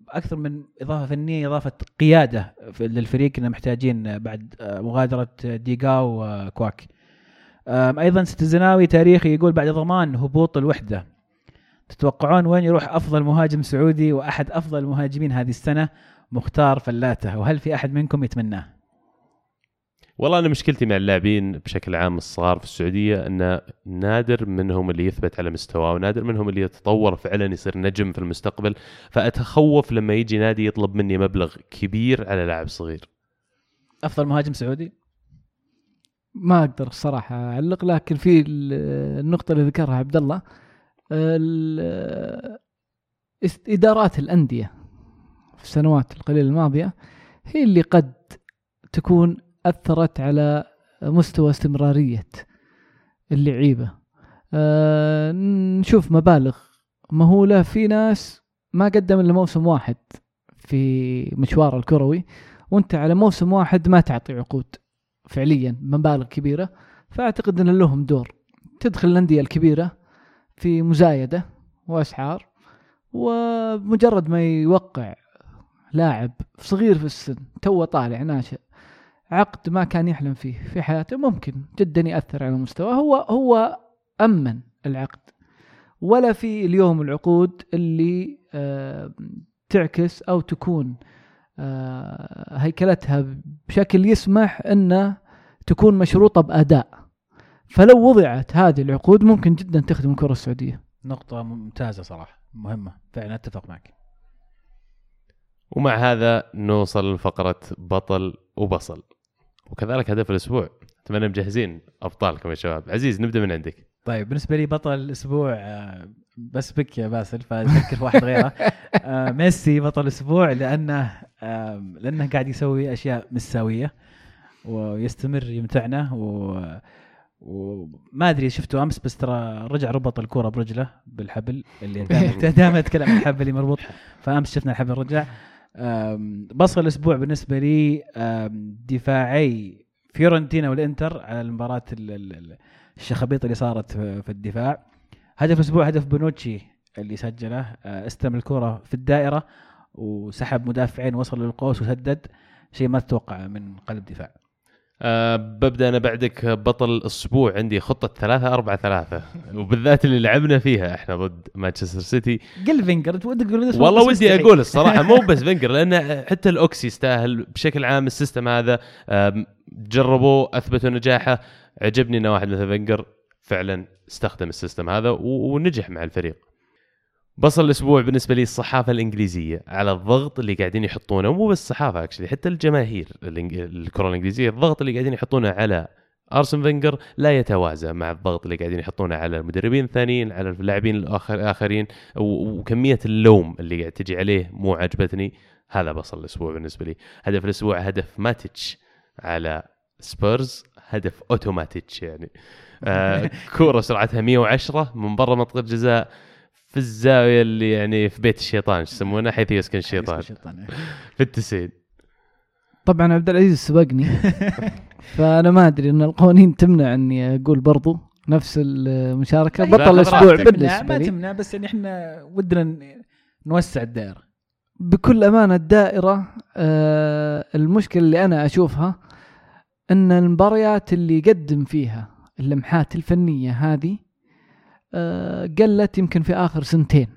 B: أكثر من إضافة فنية إضافة قيادة للفريق كنا محتاجين بعد أه، مغادرة ديغاو وكواك. أيضا ستزناوي تاريخي يقول بعد ضمان هبوط الوحدة تتوقعون وين يروح أفضل مهاجم سعودي وأحد أفضل المهاجمين هذه السنة؟ مختار فلاته. وهل في أحد منكم يتمناه؟
A: والله أنا مشكلتي مع اللاعبين بشكل عام الصغار في السعودية أن نادر منهم اللي يثبت على مستواه ونادر منهم اللي يتطور فعلا يصير نجم في المستقبل فأتخوف لما يجي نادي يطلب مني مبلغ كبير على لاعب صغير
B: أفضل مهاجم سعودي؟
C: ما أقدر الصراحة أعلق لكن في ال- النقطة اللي ذكرها عبد الله إدارات الأندية في السنوات القليلة الماضية هي اللي قد تكون أثرت على مستوى استمرارية اللعيبه آه، نشوف مبالغ مهولة. في ناس ما قدم إلا موسم واحد في مشواره الكروي وأنت على موسم واحد ما تعطي عقود فعليا مبالغ كبيرة. فأعتقد إن لهم دور. تدخل الأندية الكبيرة في مزايدة وأسعار ومجرد ما يوقع لاعب صغير في السن تو طالع ناشئ عقد ما كان يحلم فيه في حياته ممكن جدا يأثر على مستواه. هو هو أمن العقد. ولا في اليوم العقود اللي آه، تعكس أو تكون آه، هيكلتها بشكل يسمح انه تكون مشروطة بأداء. فلو وضعت هذه العقود ممكن جدا تخدم الكرة السعودية.
B: نقطة ممتازة صراحة مهمة فعلا أتفق معك.
A: ومع هذا نوصل لفقرة بطل وبصل. وكذلك هدف الأسبوع. أتمنى مجهزين أبطالكم يا شباب. عزيز نبدأ من عندك.
B: طيب بالنسبة لي بطل الأسبوع آه، بس بك يا باسل في واحد غيره. آه، ميسي بطل الأسبوع لأنه آه، لأنه قاعد يسوي أشياء مش سوية ويستمر يمتعنا و وما أدري شفته أمس بس ترى رجع ربط الكورة برجله بالحبل اللي دائما اتكلم عن الحبل اللي مربوط. فأمس شفنا الحبل رجع. بصل الأسبوع بالنسبة لي دفاعي فيورنتينا والإنتر على المباراة ال- ال- ال- الشخبيط اللي صارت في الدفاع. هدف الأسبوع هدف بونوتشي اللي سجله أه، استلم الكرة في الدائرة وسحب مدافعين وصل للقوس وسدد شيء ما تتوقع من قلب دفاع.
A: أه ببدأ أنا بعدك بطل الأسبوع عندي خطة ثلاثة أربعة ثلاثة. وبالذات اللي لعبنا فيها إحنا ضد مانشستر سيتي.
B: قل فينجر ودك تقول
A: والله ودي. أقول الصراحة مو بس فينجر لأن حتى الأوكسي يستاهل بشكل عام ال system هذا. جربوه أثبتوا نجاحه. عجبني ان واحد مثل فينجر فعلا استخدم ال system هذا ونجح مع الفريق. بصل الأسبوع بالنسبة لي الصحافة الإنجليزية على الضغط اللي قاعدين يحطونه مو بس الصحافة actually حتى الجماهير الكرة الإنجليزية الضغط اللي قاعدين يحطونه على أرسن فينجر لا يتوازى مع الضغط اللي قاعدين يحطونه على المدربين الثانيين على اللاعبين الآخر- الآخرين وكمية اللوم اللي قاعد تجي عليه مو عجبتني. هذا بصل الأسبوع بالنسبة لي. هدف الأسبوع هدف ماتيتش على سبيرز هدف أوتوماتيتش يعني. آه كورة سرعتها 110 من برا منطقة الجزاء. في الزاوية اللي يعني في بيت الشيطان إيش يسمونه؟ حيث يسكن الشيطان.
B: الشيطان
A: في التسعين
C: طبعا عبد العزيز سبقني. فأنا ما أدري إن القوانين تمنع إني أقول برضو نفس
B: المشاركة.
C: بطل
B: الأسبوع
C: بالنسبة
B: ما
C: لي.
B: تمنع بس يعني إحنا ودنا نوسع الدائرة.
C: بكل أمانة الدائرة آه المشكلة اللي أنا أشوفها إن المباريات اللي يقدم فيها اللمحات الفنية هذه قلت يمكن في آخر سنتين.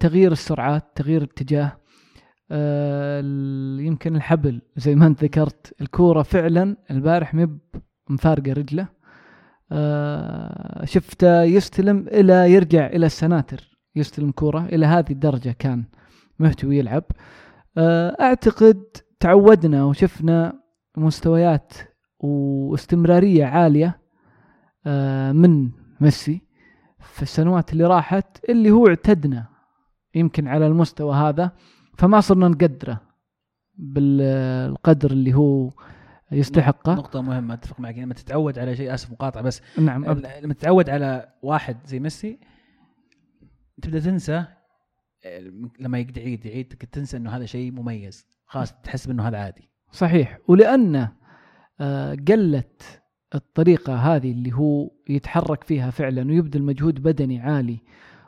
C: تغيير السرعات تغيير الاتجاه ال- يمكن الحبل زي ما انت ذكرت الكورة فعلا البارح مب مفارقة رجله. شفته يستلم إلى يرجع إلى السناتر يستلم كورة إلى هذه الدرجة كان مهتوي يلعب. أعتقد تعودنا وشفنا مستويات واستمرارية عالية آه من ميسي في السنوات اللي راحت اللي هو اعتدنا يمكن على المستوى هذا فما صرنا نقدره بالقدر اللي هو يستحقه.
B: نقطة مهمة أتفق معك. لما تتعود على شيء آسف مقاطعة بس
C: نعم.
B: لما تتعود على واحد زي ميسي تبدأ تنسى لما يقعد يعيد يعيد تنسى إنه هذا شيء مميز خلاص تحس انه هذا عادي.
C: صحيح. ولأن آه، قلت الطريقة هذه اللي هو يتحرك فيها فعلا ويبذل مجهود بدني عالي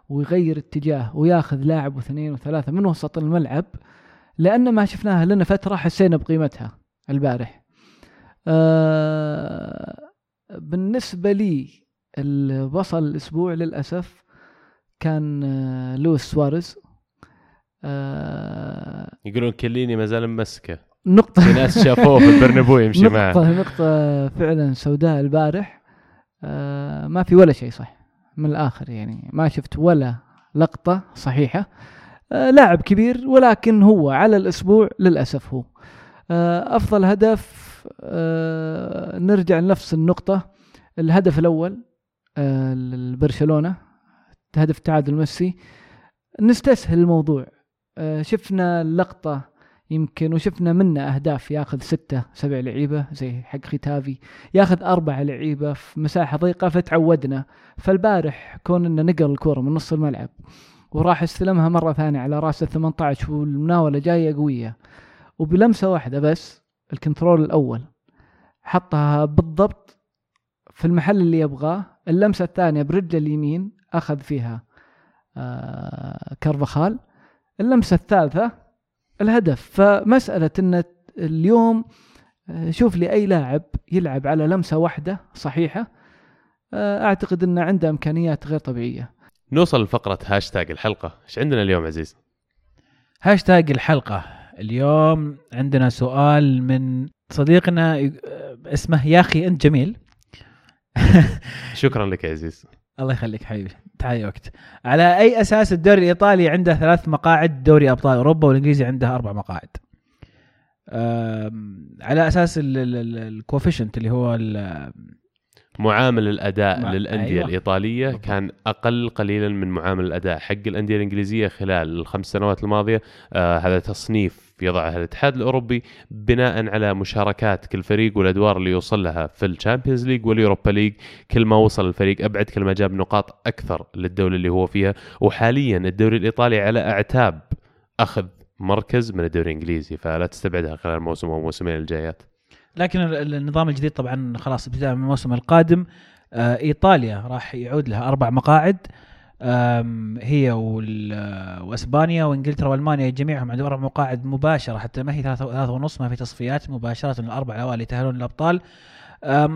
C: ويغير اتجاه وياخذ لاعب واثنين وثلاثة من وسط الملعب لأن ما شفناها لنا فترة حسينا بقيمتها البارح. آه، بالنسبة لي اللي وصل الأسبوع للأسف كان آه، لويس سواريز. آه،
A: يقولون كليني ما زال ممسكه
C: نقطة.
A: في ناس شافوه في البرنابو يمشي معه.
C: نقطة نقطة فعلا سوداء البارح. آه ما في ولا شيء صح. من الآخر يعني. ما شفت ولا لقطة صحيحة. آه لاعب كبير ولكن هو على الأسبوع للأسف هو. آه أفضل هدف آه نرجع لنفس النقطة. الهدف الأول آه لبرشلونة هدف تعادل ميسي. نستسهل الموضوع. آه شفنا اللقطة يمكن وشفنا منه أهداف ياخذ ستة سبع لعيبة زي حق ختافي ياخذ أربع لعيبة في مساحة ضيقة فتعودنا. فالبارح كون إنه نقل الكره من نص الملعب وراح استلمها مرة ثانية على رأس ال 18 والمناولة جاية قوية. وبلمسة واحدة بس الكنترول الأول. حطها بالضبط في المحل اللي يبغاه اللمسة الثانية برجله اليمين أخذ فيها آه كارفاخال. اللمسة الثالثة الهدف. فمسألة أن اليوم آه، شوف لي أي لاعب يلعب على لمسة واحدة صحيحة آه، أعتقد أنه عنده إمكانيات غير طبيعية.
A: نوصل لفقرة هاشتاج الحلقة. إيش عندنا اليوم عزيز؟
B: هاشتاج الحلقة. اليوم عندنا سؤال من صديقنا ي- اسمه يا أخي أنت جميل.
A: شكرا لك يا عزيز.
B: الله يخليك حبيبي تعال وقت على أي أساس الدوري الإيطالي عنده ثلاث مقاعد دوري أبطال أوروبا والإنجليزي عنده أربع مقاعد على أساس ال coefficient اللي هو
A: معامل الأداء
B: مع-
A: للأندية
B: أيوة.
A: الإيطالية
B: بالضبط.
A: كان أقل قليلا من معامل الأداء حق الأندية الإنجليزية خلال الخمس سنوات الماضية آه هذا تصنيف يضعه الاتحاد الأوروبي بناء على مشاركات كل فريق والأدوار اللي يوصل لها في ال Champions League وال Europa League. كل ما وصل الفريق أبعد كل ما جاب نقاط أكثر للدوله اللي هو فيها. وحاليا الدوري الإيطالي على أعتاب أخذ مركز من الدوري الإنجليزي فلا تستبعدها خلال الموسم أو الموسمين الجايات.
B: لكن ال- النظام الجديد طبعا خلاص ابتداء من الموسم القادم آه، إيطاليا راح يعود لها أربع مقاعد. هي وأسبانيا وإنجلترا وألمانيا جميعهم عندهم أربع مقاعد مباشرة حتى ما هي ثلاثة ثلاثة ونص ما في تصفيات مباشرة الأربع الاوائل يتأهلون للأبطال.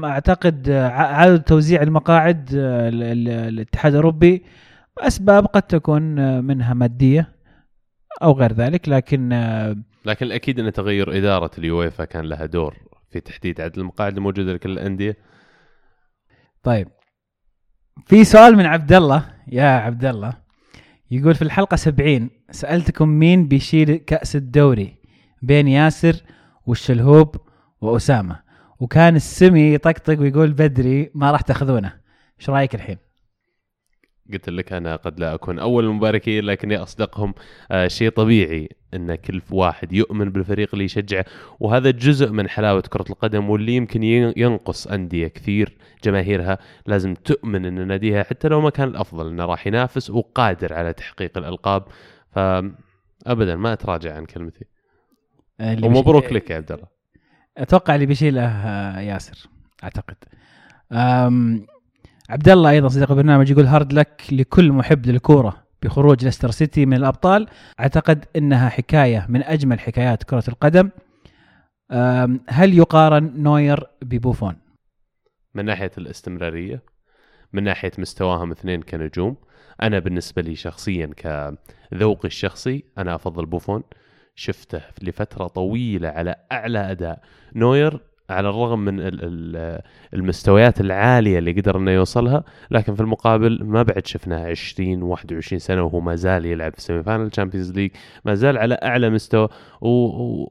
B: أعتقد عدد توزيع المقاعد آه، ال- ال- الاتحاد الأوروبي اسباب قد تكون آه، منها مادية أو غير ذلك لكن آه،
A: لكن الاكيد أن تغير إدارة اليويفا كان لها دور في تحديد عدد المقاعد الموجودة لكل الأندية.
B: طيب. في سؤال من عبد الله. يا عبد الله يقول في الحلقة 70 سألتكم مين بيشيل كأس الدوري؟ بين ياسر والشلهوب وأسامة. وكان السمي يطقطق ويقول بدري ما راح تأخذونه. إيش رأيك الحين؟
A: قلت لك أنا قد لا أكون أول المباركين لكني أصدقهم آه شيء طبيعي إن كل واحد يؤمن بالفريق اللي يشجعه. وهذا جزء من حلاوة كرة القدم واللي يمكن ين- ينقص أندية كثير جماهيرها. لازم تؤمن إن ناديها حتى لو ما كان الأفضل إنه راح ينافس وقادر على تحقيق الألقاب. فابدا ما أتراجع عن كلمتي.
B: اللي
A: ومبروك لك يا عبد الله.
B: أتوقع اللي بيشيله آه، ياسر أعتقد. أم عبد الله أيضا صديق البرنامج يقول hard luck لكل محب للكورة بخروج ليستر سيتي من الأبطال. أعتقد إنها حكاية من أجمل حكايات كرة القدم. هل يقارن نوير ببوفون؟
A: من ناحية الاستمرارية من ناحية مستواهم اثنين كنجوم أنا بالنسبة لي شخصيا كذوقي الشخصي أنا أفضل بوفون. شفته لفترة طويلة على أعلى أداء. نوير على الرغم من ال- ال- المستويات العالية اللي قدر إنه يوصلها لكن في المقابل ما بعد شفناه 20 21 سنة وهو ما زال يلعب في semi final Champions League ما زال على أعلى مستوى. و...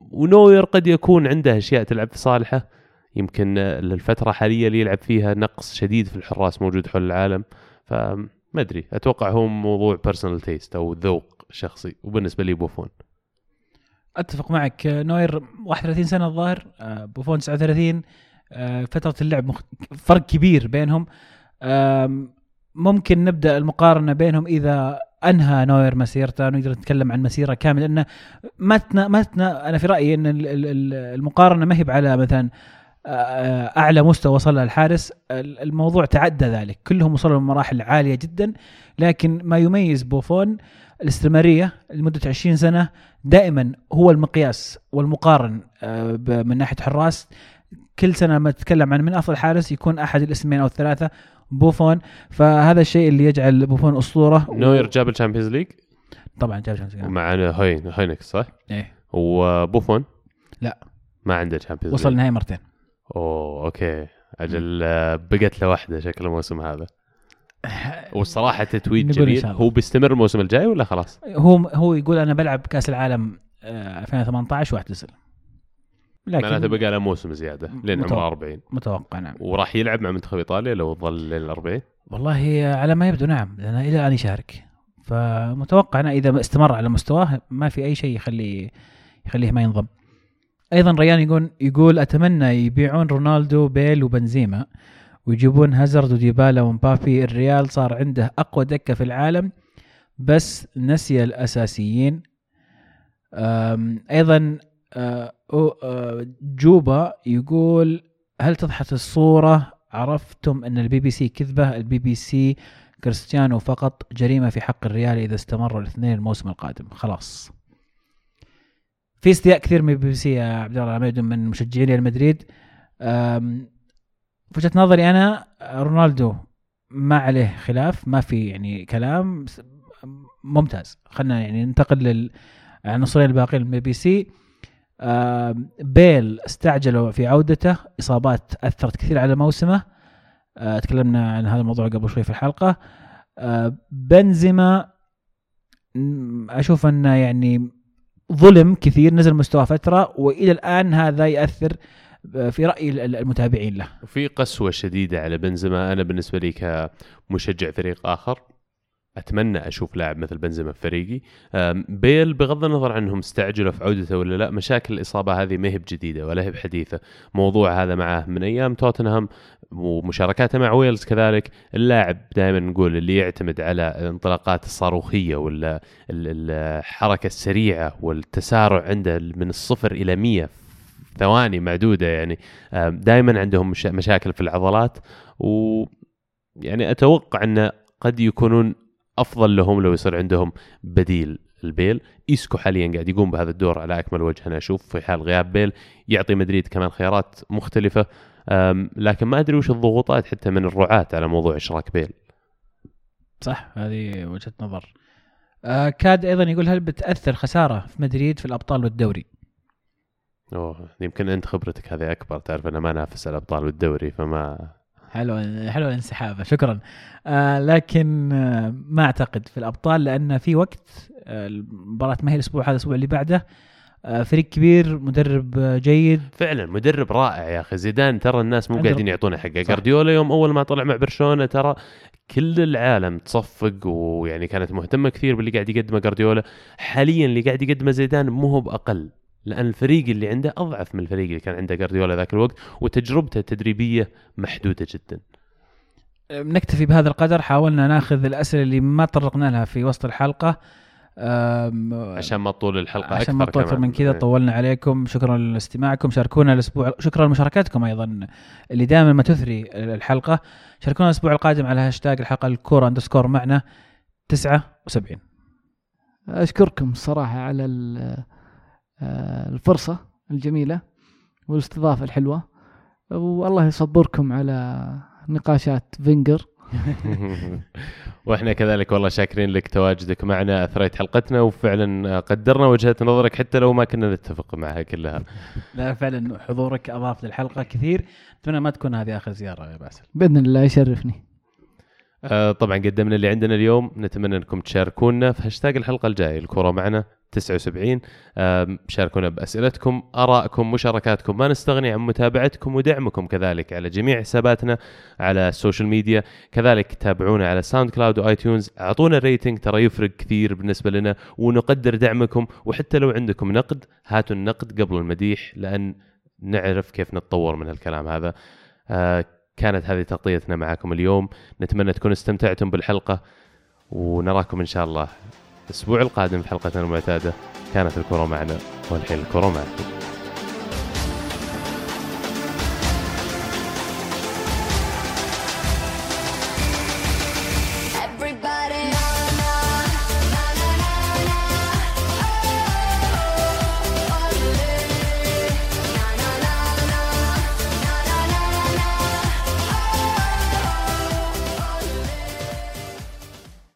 A: ونوير قد يكون عنده أشياء تلعب في صالحه يمكن الفترة الحاليه اللي يلعب فيها نقص شديد في الحراس موجود حول العالم فما أدري أتوقع هو موضوع personal taste أو ذوق شخصي وبالنسبة لي بوفون
B: أتفق معك. آه، نوير 31 سنة الظاهر. آه، بوفون 39 آه، فترة اللعب مخ... فرق كبير بينهم. ممكن نبدأ المقارنة بينهم إذا أنهى نوير مسيرته. نقدر نتكلم عن مسيرة كاملة. لأنه ما تنا ما تنا أنا في رأيي إن ال- ال- ال- المقارنة ما هي بعلى مثلا أعلى مستوى وصل الحارس. ال- الموضوع تعدى ذلك. كلهم وصلوا لمراحل عالية جدا. لكن ما يميز بوفون الاستمرارية لمدة 20 سنة دائما هو المقياس والمقارن آه، من ناحية حراس. كل سنة لما تتكلم عن من أفضل حارس يكون أحد الاسمين أو الثلاثة بوفون. فهذا الشيء اللي يجعل بوفون أسطورة.
A: نوير جاب ال Champions League؟
B: طبعا جاب Champions League.
A: ومع هوين هاينكس صح؟
B: إيه.
A: وبوفون؟
B: لا.
A: ما عنده Champions
B: وصل
A: League.
B: النهائي مرتين.
A: أوه okay. أجل آه، بقت له واحدة شكل الموسم هذا. والصراحة تتويج جميل. هو بيستمر الموسم الجاي ولا خلاص؟
B: هو هو يقول أنا بلعب كأس العالم آه، 2018 واعتزل
A: معناته
B: لكن
A: بقى له موسم زيادة لين. عمره 40
B: متوقع نعم.
A: وراح يلعب مع منتخب إيطاليا لو ظل لين ال 40
B: والله على ما يبدو نعم. لأنه إلى الان يشارك. فمتوقع أنا إذا استمر على مستواه ما في أي شيء يخليه يخليه ما ينضم. أيضا ريان يقول يقول أتمنى يبيعون رونالدو بيل وبنزيما. ويجيبون هازارد وديبالا ومبابي. الريال صار عنده أقوى دكة في العالم بس نسي الأساسيين. أيضا أو- أه، جوبا يقول هل اتضحت الصورة؟ عرفتم أن البي بي سي كذبة. البي بي سي كريستيانو فقط جريمة في حق الريال إذا استمروا الاثنين الموسم القادم. خلاص. في استياء كثير من البي بي سي يا عبد الله من مشجعين ريال مدريد. وجهة نظري أنا رونالدو ما عليه خلاف ما في يعني كلام ممتاز. خلينا يعني ننتقل لل العنصرين الباقيين من BC آم، بيل استعجلوا في عودته إصابات أثرت كثير على موسمه. آه، تكلمنا عن هذا الموضوع قبل شوي في الحلقة. آه، بنزيما أشوف أنه يعني ظلم كثير نزل مستواه فترة وإلى الآن هذا يأثر آه، في رأي ال- المتابعين له.
A: وفي قسوة شديدة على بنزيما. أنا بالنسبة لي كمشجع فريق آخر أتمنى أشوف لاعب مثل بنزيما في فريقي. بيل بغض النظر عنهم استعجلوا في عودته ولا لا مشاكل الإصابة هذه ما هي بجديدة ولا هي بحديثة. موضوع هذا معه من أيام توتنهام ومشاركاته مع ويلز كذلك. اللاعب دائما نقول اللي يعتمد على الانطلاقات الصاروخية ولا ال- الحركة السريعة والتسارع عنده من الصفر إلى 100 في ثواني معدودة يعني. دائما عندهم مشا- مشاكل في العضلات و يعني أتوقع انه قد يكونون أفضل لهم لو يصير عندهم بديل لبيل. إيسكو حاليا قاعد يقوم بهذا الدور على أكمل وجه أنا أشوف في حال غياب بيل يعطي مدريد كمان خيارات مختلفة. لكن ما أدري وش الضغوطات حتى من الرعاة على موضوع إشراك بيل.
B: صح هذه وجهة نظر. آه كاد أيضا يقول هل بتأثر خسارة في مدريد في الأبطال والدوري؟
A: أوه يمكن أنت خبرتك هذه أكبر تعرف أنا ما انافس الأبطال والدوري فما
B: حلو حلو الانسحاب شكرا. آه لكن آه ما أعتقد في الأبطال لأن في وقت آه المباراة ما هي الأسبوع هذا الأسبوع اللي بعده آه فريق كبير مدرب آه جيد.
A: فعلا مدرب رائع يا أخي. زيدان ترى الناس مو قاعدين يعطونه حقه. جارديولا يوم أول ما طلع مع برشلونة ترى كل العالم تصفق ويعني كانت مهتمة كثير باللي قاعد يقدمه جارديولا. حاليا اللي قاعد يقدمه زيدان مو هو بأقل. لأن الفريق اللي عنده أضعف من الفريق اللي كان عنده جارديولا ذاك الوقت وتجربته التدريبيه محدودة جدا.
B: نكتفي بهذا القدر. حاولنا ناخذ الأسئلة اللي ما طرقنا لها في وسط الحلقة.
A: عشان ما تطول الحلقة
B: عشان ما نطول
A: أكثر.
B: من كذا
A: إيه.
B: طولنا عليكم. شكرا لاستماعكم. شاركونا الأسبوع شكرا لمشاركاتكم أيضا اللي دائما ما تثري الحلقة. شاركونا الأسبوع القادم على هاشتاج الحلقة الكورة underscore معنا 79
C: أشكركم الصراحه على آه، الفرصة الجميلة والاستضافة الحلوة. والله يصبركم على نقاشات فينجر.
A: وإحنا كذلك والله شاكرين لك تواجدك معنا أثريت حلقتنا وفعلا قدرنا وجهة نظرك حتى لو ما كنا نتفق معها كلها.
B: لا فعلا حضورك أضاف للحلقة كثير. أتمنى ما تكون هذه آخر زيارة يا باسل.
C: بإذن الله يشرفني.
A: آه، طبعا قدمنا اللي عندنا اليوم. نتمنى أنكم تشاركونا في هاشتاج الحلقة الجاية. الكرة معنا. 79 آم، شاركونا بأسئلتكم آرائكم مشاركاتكم ما نستغني عن متابعتكم ودعمكم كذلك على جميع حساباتنا على ال social media كذلك تابعونا على SoundCloud و iTunes أعطونا rating ترى يفرق كثير بالنسبة لنا ونقدر دعمكم. وحتى لو عندكم نقد هاتوا النقد قبل المديح لأن نعرف كيف نتطور من هالكلام هذا. آه، كانت هذه تغطيتنا معكم اليوم. نتمنى تكونوا استمتعتم بالحلقة ونراكم إن شاء الله. الأسبوع القادم في حلقتنا المعتادة كانت الكرة معنا والحين الكرة معكم.